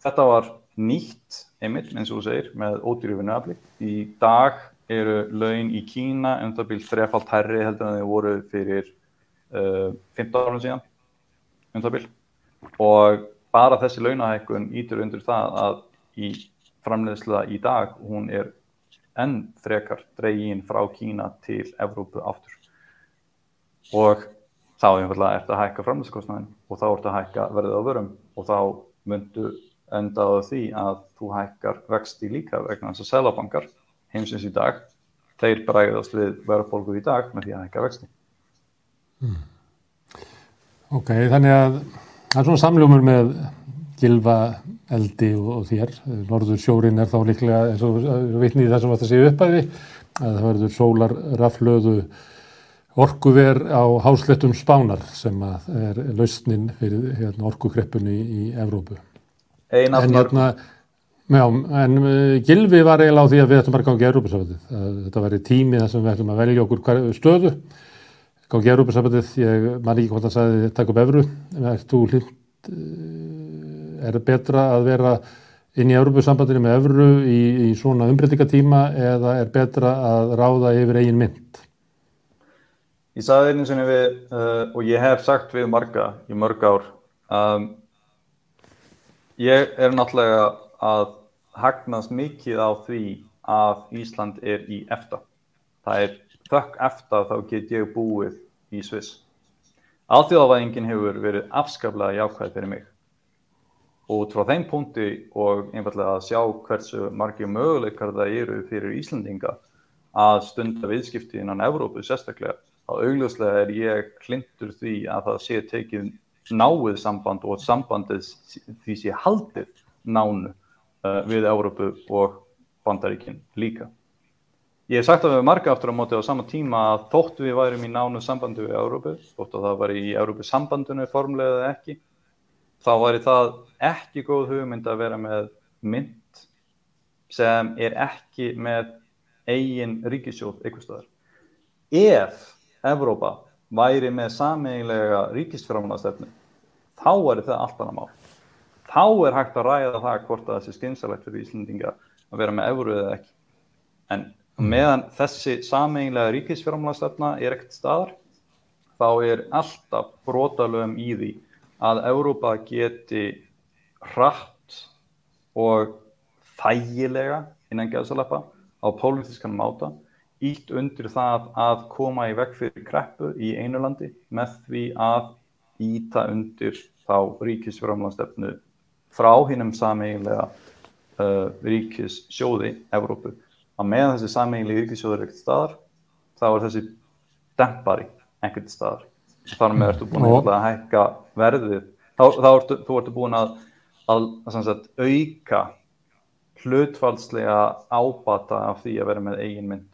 Þetta var nýtt einmitt eins og þú segir með ódýru vinnuafli. Í dag eru laun í Kína um það byrjum þrefalt herri heldur en þau voru fyrir uh, 15 árum síðan um það byrjum og bara þessi launahækkun ítur undir það að í framleiðsla í dag hún er enn frekar dregin frá Kína til Evrópu aftur. Og þá er eftir að hækka framleiðskostnaðin og þá er þetta að hækka verðið á vörum. Og þá myndu enda á því að þú hækkar vexti líka vegna þess að selabankar heimsins í dag. Þeir bræðast við verðbólgu í dag með því að hækka vexti. Hmm. Ok, þannig að það er svona samljómur með gilva eldi og, og þér. Norður sjórin er þá líklega eins og vitni í það sem þetta séu uppæði að það verður sólar raflöðu orkuver á háslettum spánar sem er lausnin fyrir hérna, orkukreppunni í Evrópu. En hérna Já, en uh, Gilvi var eiginlega á því að við ættum bara að gangi í Európa-sambandið. Þetta væri tími þar sem við ættum að velja okkur stöðu. Gangi í Európa-sambandið, ég man ekki hvort að sagði takk upp Evru. Uh, er betra að vera inn í Európa-sambandinu með Evru í, í svona umbreytingatíma eða er betra að ráða yfir eigin mynd? Ég sagði einu sinni við, uh, og ég hef sagt við marga í mörg ár, um, ég er náttúrulega að hagnast mikið á því að Ísland er í EFTA. Það er þökk EFTA þá get ég búið í Sviss. Alþjóðavæðingin hefur verið afskaplega jákvæð fyrir mig. Og út frá þeim punkti og einfallega að sjá hversu margir möguleikar það eru fyrir Íslandinga að stunda viðskipti innan Evrópu sérstaklega, þá augljóslega er ég klindur því að það sé tekið náið samband og sambandið því sé haldið nánu við Európu og Bandaríkinn líka. Ég hef sagt að við marga aftur á móti á sama tíma að þótt við værum í nánu sambandi við Európu, þótt að það var í Európu sambandinu formlega eða ekki, þá væri það ekki góð hugmynd að vera með mynd sem er ekki með eigin ríkisjóð eitthvað stöðar. Ef Evrópa væri með sameiginlega ríkisframlastefnu, þá væri það allt annað mál þá er hægt að ræða það hvort að sé skynsalegt fyrir Íslandinga að vera með efru eða ekki. En meðan þessi sameinlega ríkisfjármálastefna er ekkert staðar þá er alltaf brotalöfum í því að Európa geti hratt og þægilega innan geðsalappa á pólitískan máta ítt undir það að koma í vekk fyrir kreppu í einu landi með því að íta undir þá ríkisfjármálastefnu frá hinnum sameiginlega uh, ríkissjóði Evrópu. Að meðan þessi sameiginlega ríkissjóður er ekkert staðar þá er þessi dempari ekkert staðar. Þar með ertu búin að, að hækka verðið. Þá, þá ertu, þú ertu búin að, að, að sagt, auka hlutfaldslega ábata af því að vera með eigin mynd.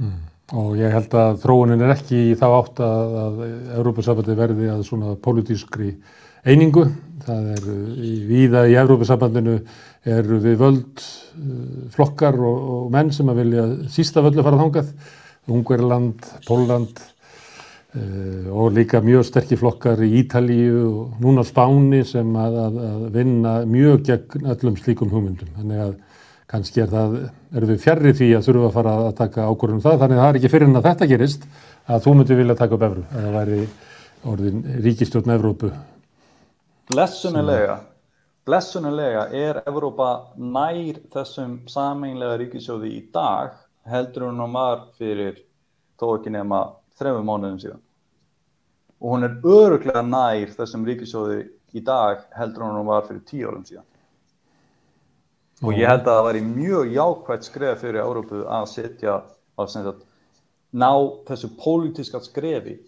Mm. og ég held að þróunin er ekki í þá átt að, að Európa-sambandi verði að svona pólitískri einingu það er í víða í Európa-sambandinu eru við völd uh, flokkar og, og menn sem að vilja sísta völdu fara þángað Ungverland, Póland uh, og líka mjög sterkir flokkar í Ítalíu og núna Spáni sem að, að, að vinna mjög gegn öllum slíkum hugmyndum. Þannig að kannski er það, erum við fjarrri því að þurfum að fara að taka ákvörðunum það, þannig að það er ekki fyrir en að þetta gerist að þú myndir vilja taka upp Evru, að það væri orðin ríkistjórn Evrópu. Blessunulega, blessunulega er Evrópa nær þessum sameinlega ríkisjóði í dag heldur hún og var fyrir þó ekki nema þrefum mánuðum síðan. Og hún er öruglega nær þessum ríkisjóði í dag heldur hún og var fyrir tíu árum síðan. Og ég held að það væri mjög jákvægt skref fyrir Európu að setja að ná þessu pólitíska skrefi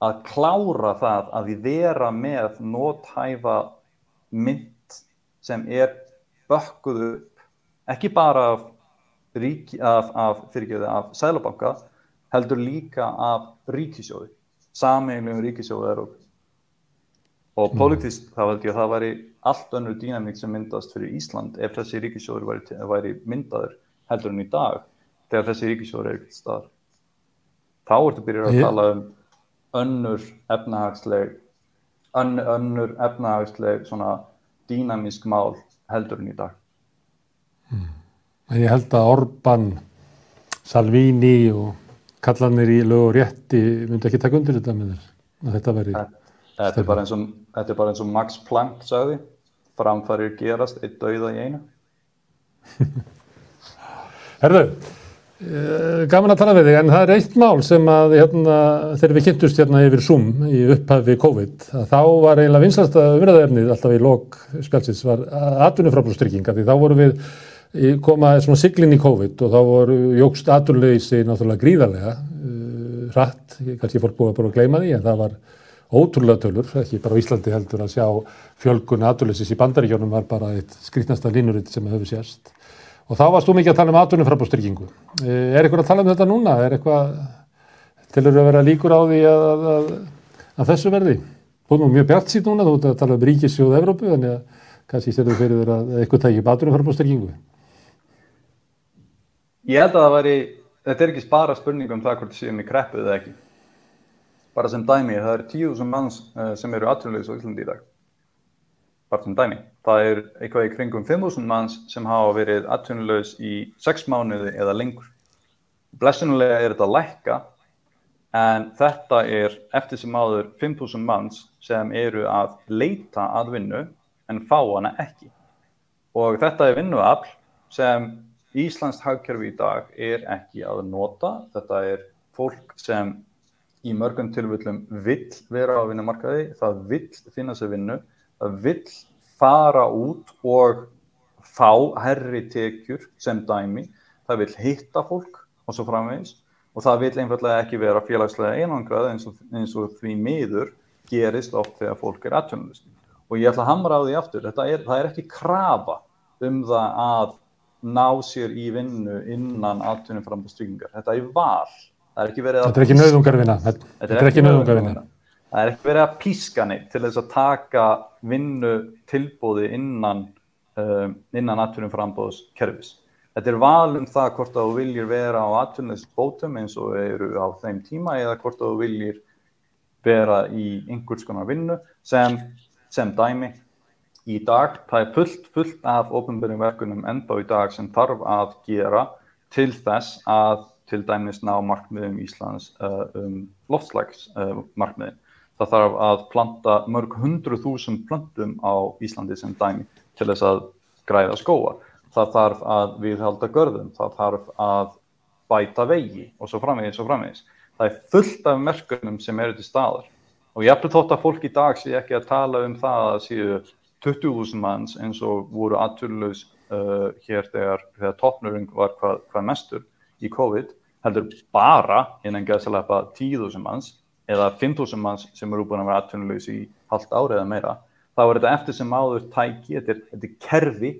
að klára það að við vera með nóthæfa mynd sem er bökkuð upp ekki bara af ríki, af, af, af sælabanka heldur líka af ríkisjóði, sameinlegum ríkisjóði Európa. Og mm. politíst þá held ég að það væri allt önnur dýnamík sem myndast fyrir Ísland ef þessi ríkisjóður væri, væri myndaður heldur en í dag þegar þessi ríkisjóður er ekkert stað. Þá ertu byrjað að tala um önnur efnahagsleg, ön, önnur efnahagsleg svona dýnamísk mál heldur en í dag. Mm. Ég held að Orban, Salvini og kallanir í lög og rétti myndi ekki taka undir þetta með þér. Þetta, þetta, er bara eins og, þetta er bara eins og Max Planck sagði, framfærir gerast eitt dauða í einu. Herðu, gaman að tala við þig, en það er eitt mál sem að hérna, þegar við kynntumst hérna yfir Zoom í upphafi COVID, þá var eiginlega vinslasta umræðaefnið alltaf í lok spjálsins var atvinnufráblústrykkinga, því þá voru við koma svona siglinn í COVID og þá voru jógst aturleysi náttúrulega gríðarlega uh, hratt, kannski fólk búið bara að gleyma því en það var ótrúlega tölur, ekki bara á Íslandi heldur að sjá fjölgun aturleysis í bandaríkjónum var bara eitt skrítnasta línuritt sem hefur sérst og þá varst þú mikið að tala um atvinnuframbúrstyrkingu. Uh, er eitthvað að tala um þetta núna? Er eitthvað til að vera líkur á því að, að, að, þessu verði? Þú er nú mjög bjart síðan núna, þú ert að tala um ríkissjóð Evrópu, þannig að kannski þú fyrir þér að eitthvað tækja upp atvinnuframbúrstyrkingu. Ég held að það væri, þetta er ekki spara spurning um það hvort það séum í kreppu eða ekki. Bara sem dæmi, það er tíu sem manns uh, sem eru atvinnulegis á Íslandi í dag. Bara sem dæmi. Það er eitthvað í kringum 5.000 manns sem hafa verið atvinnulegis í 6 mánuði eða lengur. Blessunulega er þetta lækka en þetta er eftir sem áður 5.000 manns sem eru að leita að vinnu en fá hana ekki. Og þetta er vinnuafl sem Íslands hagkerfi í dag er ekki að nota. Þetta er fólk sem í mörgum tilvöldum vill vera á vinnumarkaði, það vill finna sér vinnu, vill fara út og fá herri tekjur sem dæmi, það vill hitta fólk og svo framvegis og það vill einfallega ekki vera félagslega einangrað eins og, eins og því miður gerist oft þegar fólk er aðtjónulist. Og ég ætla að hamra á því aftur, er, það er ekki krafa um það að ná sér í vinnu innan atvinnum frambúðstryggingar. Þetta er val. Það er ekki verið að... Þetta er ekki nöðungarvinna. Þetta er ekki nöðungarvinna. Það er ekki verið að píska neitt til þess að taka vinnu tilbúði innan, um, innan atvinnum frambúðskerfis. Þetta er val um það hvort þú viljir vera á atvinnulegsbótum eins og eru á þeim tíma eða hvort þú viljir vera í einhvers konar vinnu sem, sem dæmi í dag, það er fullt, fullt af ofnbjörnum verkunum enda í dag sem þarf að gera til þess að til dæmis ná markmiðum Íslands uh, um loftslagsmarkmiðin. Uh, það þarf að planta mörg hundru þúsund plantum á Íslandi sem dæmi til þess að græða skóa. Það þarf að viðhalda görðum, það þarf að bæta vegi og svo framvegis og framvegis. Það er fullt af merkunum sem eru til staðar og ég eftir þótt að fólk í dag sé ekki að tala um það að séu 20.000 manns eins og voru aðturlaus uh, hér þegar, þegar toppnurinn var hvað, hvað mestur í COVID heldur bara innan gæðsalega 10.000 manns eða 5.000 manns sem eru búin að vera aðtunulegs í halvt ári eða meira, þá er þetta eftir sem áður tæki, þetta er, þetta er kerfi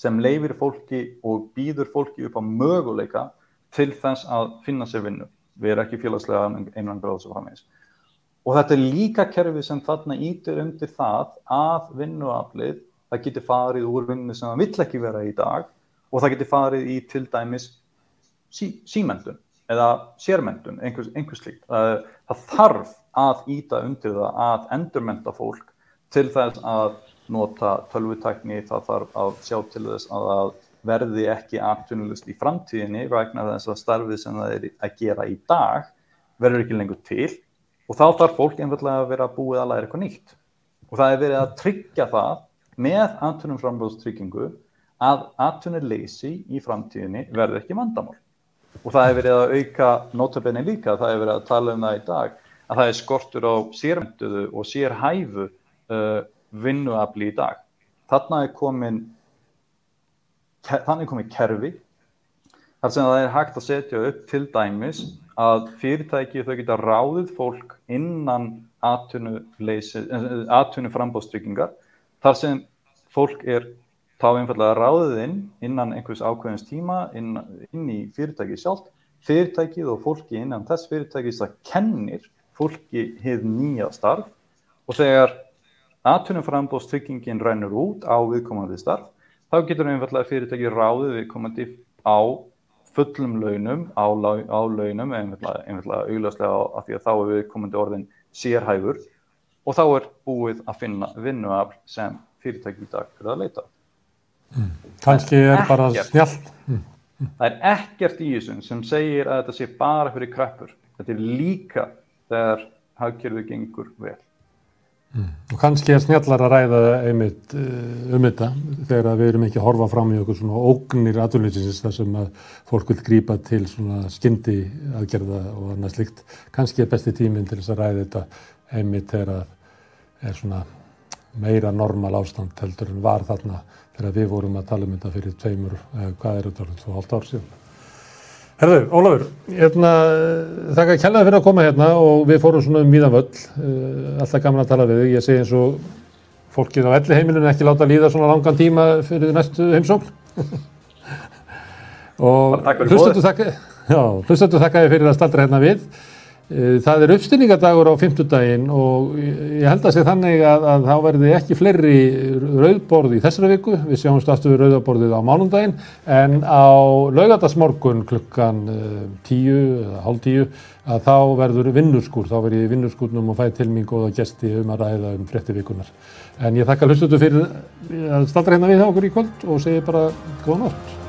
sem leifir fólki og býður fólki upp á möguleika til þess að finna sér vinnu. Við erum ekki félagslega einhvern gráðs og frammeins. Og þetta er líka kerfi sem þarna ítur undir það að vinnuaflið, það getur farið úr vinnu sem það vill ekki vera í dag og það getur farið í til dæmis sí, símendun eða sérmendun, einhvers, einhvers slíkt. Það, það þarf að íta undir það að endurmenta fólk til þess að nota tölvutækni, það þarf að sjá til þess að það verði ekki aftunulust í framtíðinni vegna þess að starfið sem það er að gera í dag verður ekki lengur til og þá þarf fólk einfallega að vera búið að læra eitthvað nýtt. Og það er verið að tryggja það með aftunum frambúðstryggingu að aftunuleysi í framtíðinni verður ekki vandamál og það hefur verið að auka notabenni líka, það hefur verið að tala um það í dag að það er skortur á sérmynduðu og sérhæfu uh, vinnuafli í dag. Þarna er komin þannig er komin kerfi þar sem það er hægt að setja upp til dæmis að fyrirtæki þau geta ráðið fólk innan atvinnu frambóðstryggingar þar sem fólk er þá einfallega ráðið inn innan einhvers ákveðins tíma inn, inn í fyrirtæki sjálf, fyrirtækið og fólki innan þess fyrirtækis að kennir fólki hefð nýja starf. Og þegar atvinnum frambóðstryggingin rennur út á viðkomandi starf, þá getur einfallega fyrirtæki ráðið viðkomandi á fullum launum, á, á launum, einfallega, einfallega augljóslega af því að þá er viðkomandi orðin sérhæfur. Og þá er búið að finna vinnuafl sem fyrirtæki í dag fyrir að leita. Mm. Kanski er bara snjált. Mm. Það er ekkert í þessum sem segir að þetta sé bara fyrir kreppur. Þetta er líka þegar hagkerfið gengur vel. Mm. Og kannski er snjallar að ræða einmitt eh, um þetta þegar við erum ekki að horfa fram í okkur svona ógnir aðvunleysinsins þar sem að fólk vil grípa til svona skyndi aðgerða og annað slikt. Kannski er besti tíminn til þess að ræða þetta einmitt þegar það er svona meira normal ástand heldur en var þarna þegar við vorum að tala um þetta fyrir tveimur, eða hvað er þetta, tvo hálft ár síðan. Herðu, Ólafur, hérna, þakka kjallaði fyrir að koma hérna og við fórum svona um míðan völl, uh, alltaf gaman að tala við þig, ég segi eins og fólkið á elli heimilinu ekki láta líða svona langan tíma fyrir næstu heimsókn. og hlustendu þakka þið fyrir að staldra hérna við. Eh, það er uppstilningadagur á fymtudaginn og ég held að sé þannig að, að þá verði ekki fleiri rauðborð í þessari viku, við sjáumst aftur rauðborðið á mánundaginn en á laugardagsmorgun klukkan uh, tíu eða hálf tíu að þá verður vinnurskúr, þá verður ég vinnurskúrnum og fæði til mín góða gesti um að ræða um frétti vikunar. En ég þakka hlustutu fyrir að staldra hérna við okkur í kvöld og segi bara góða nátt.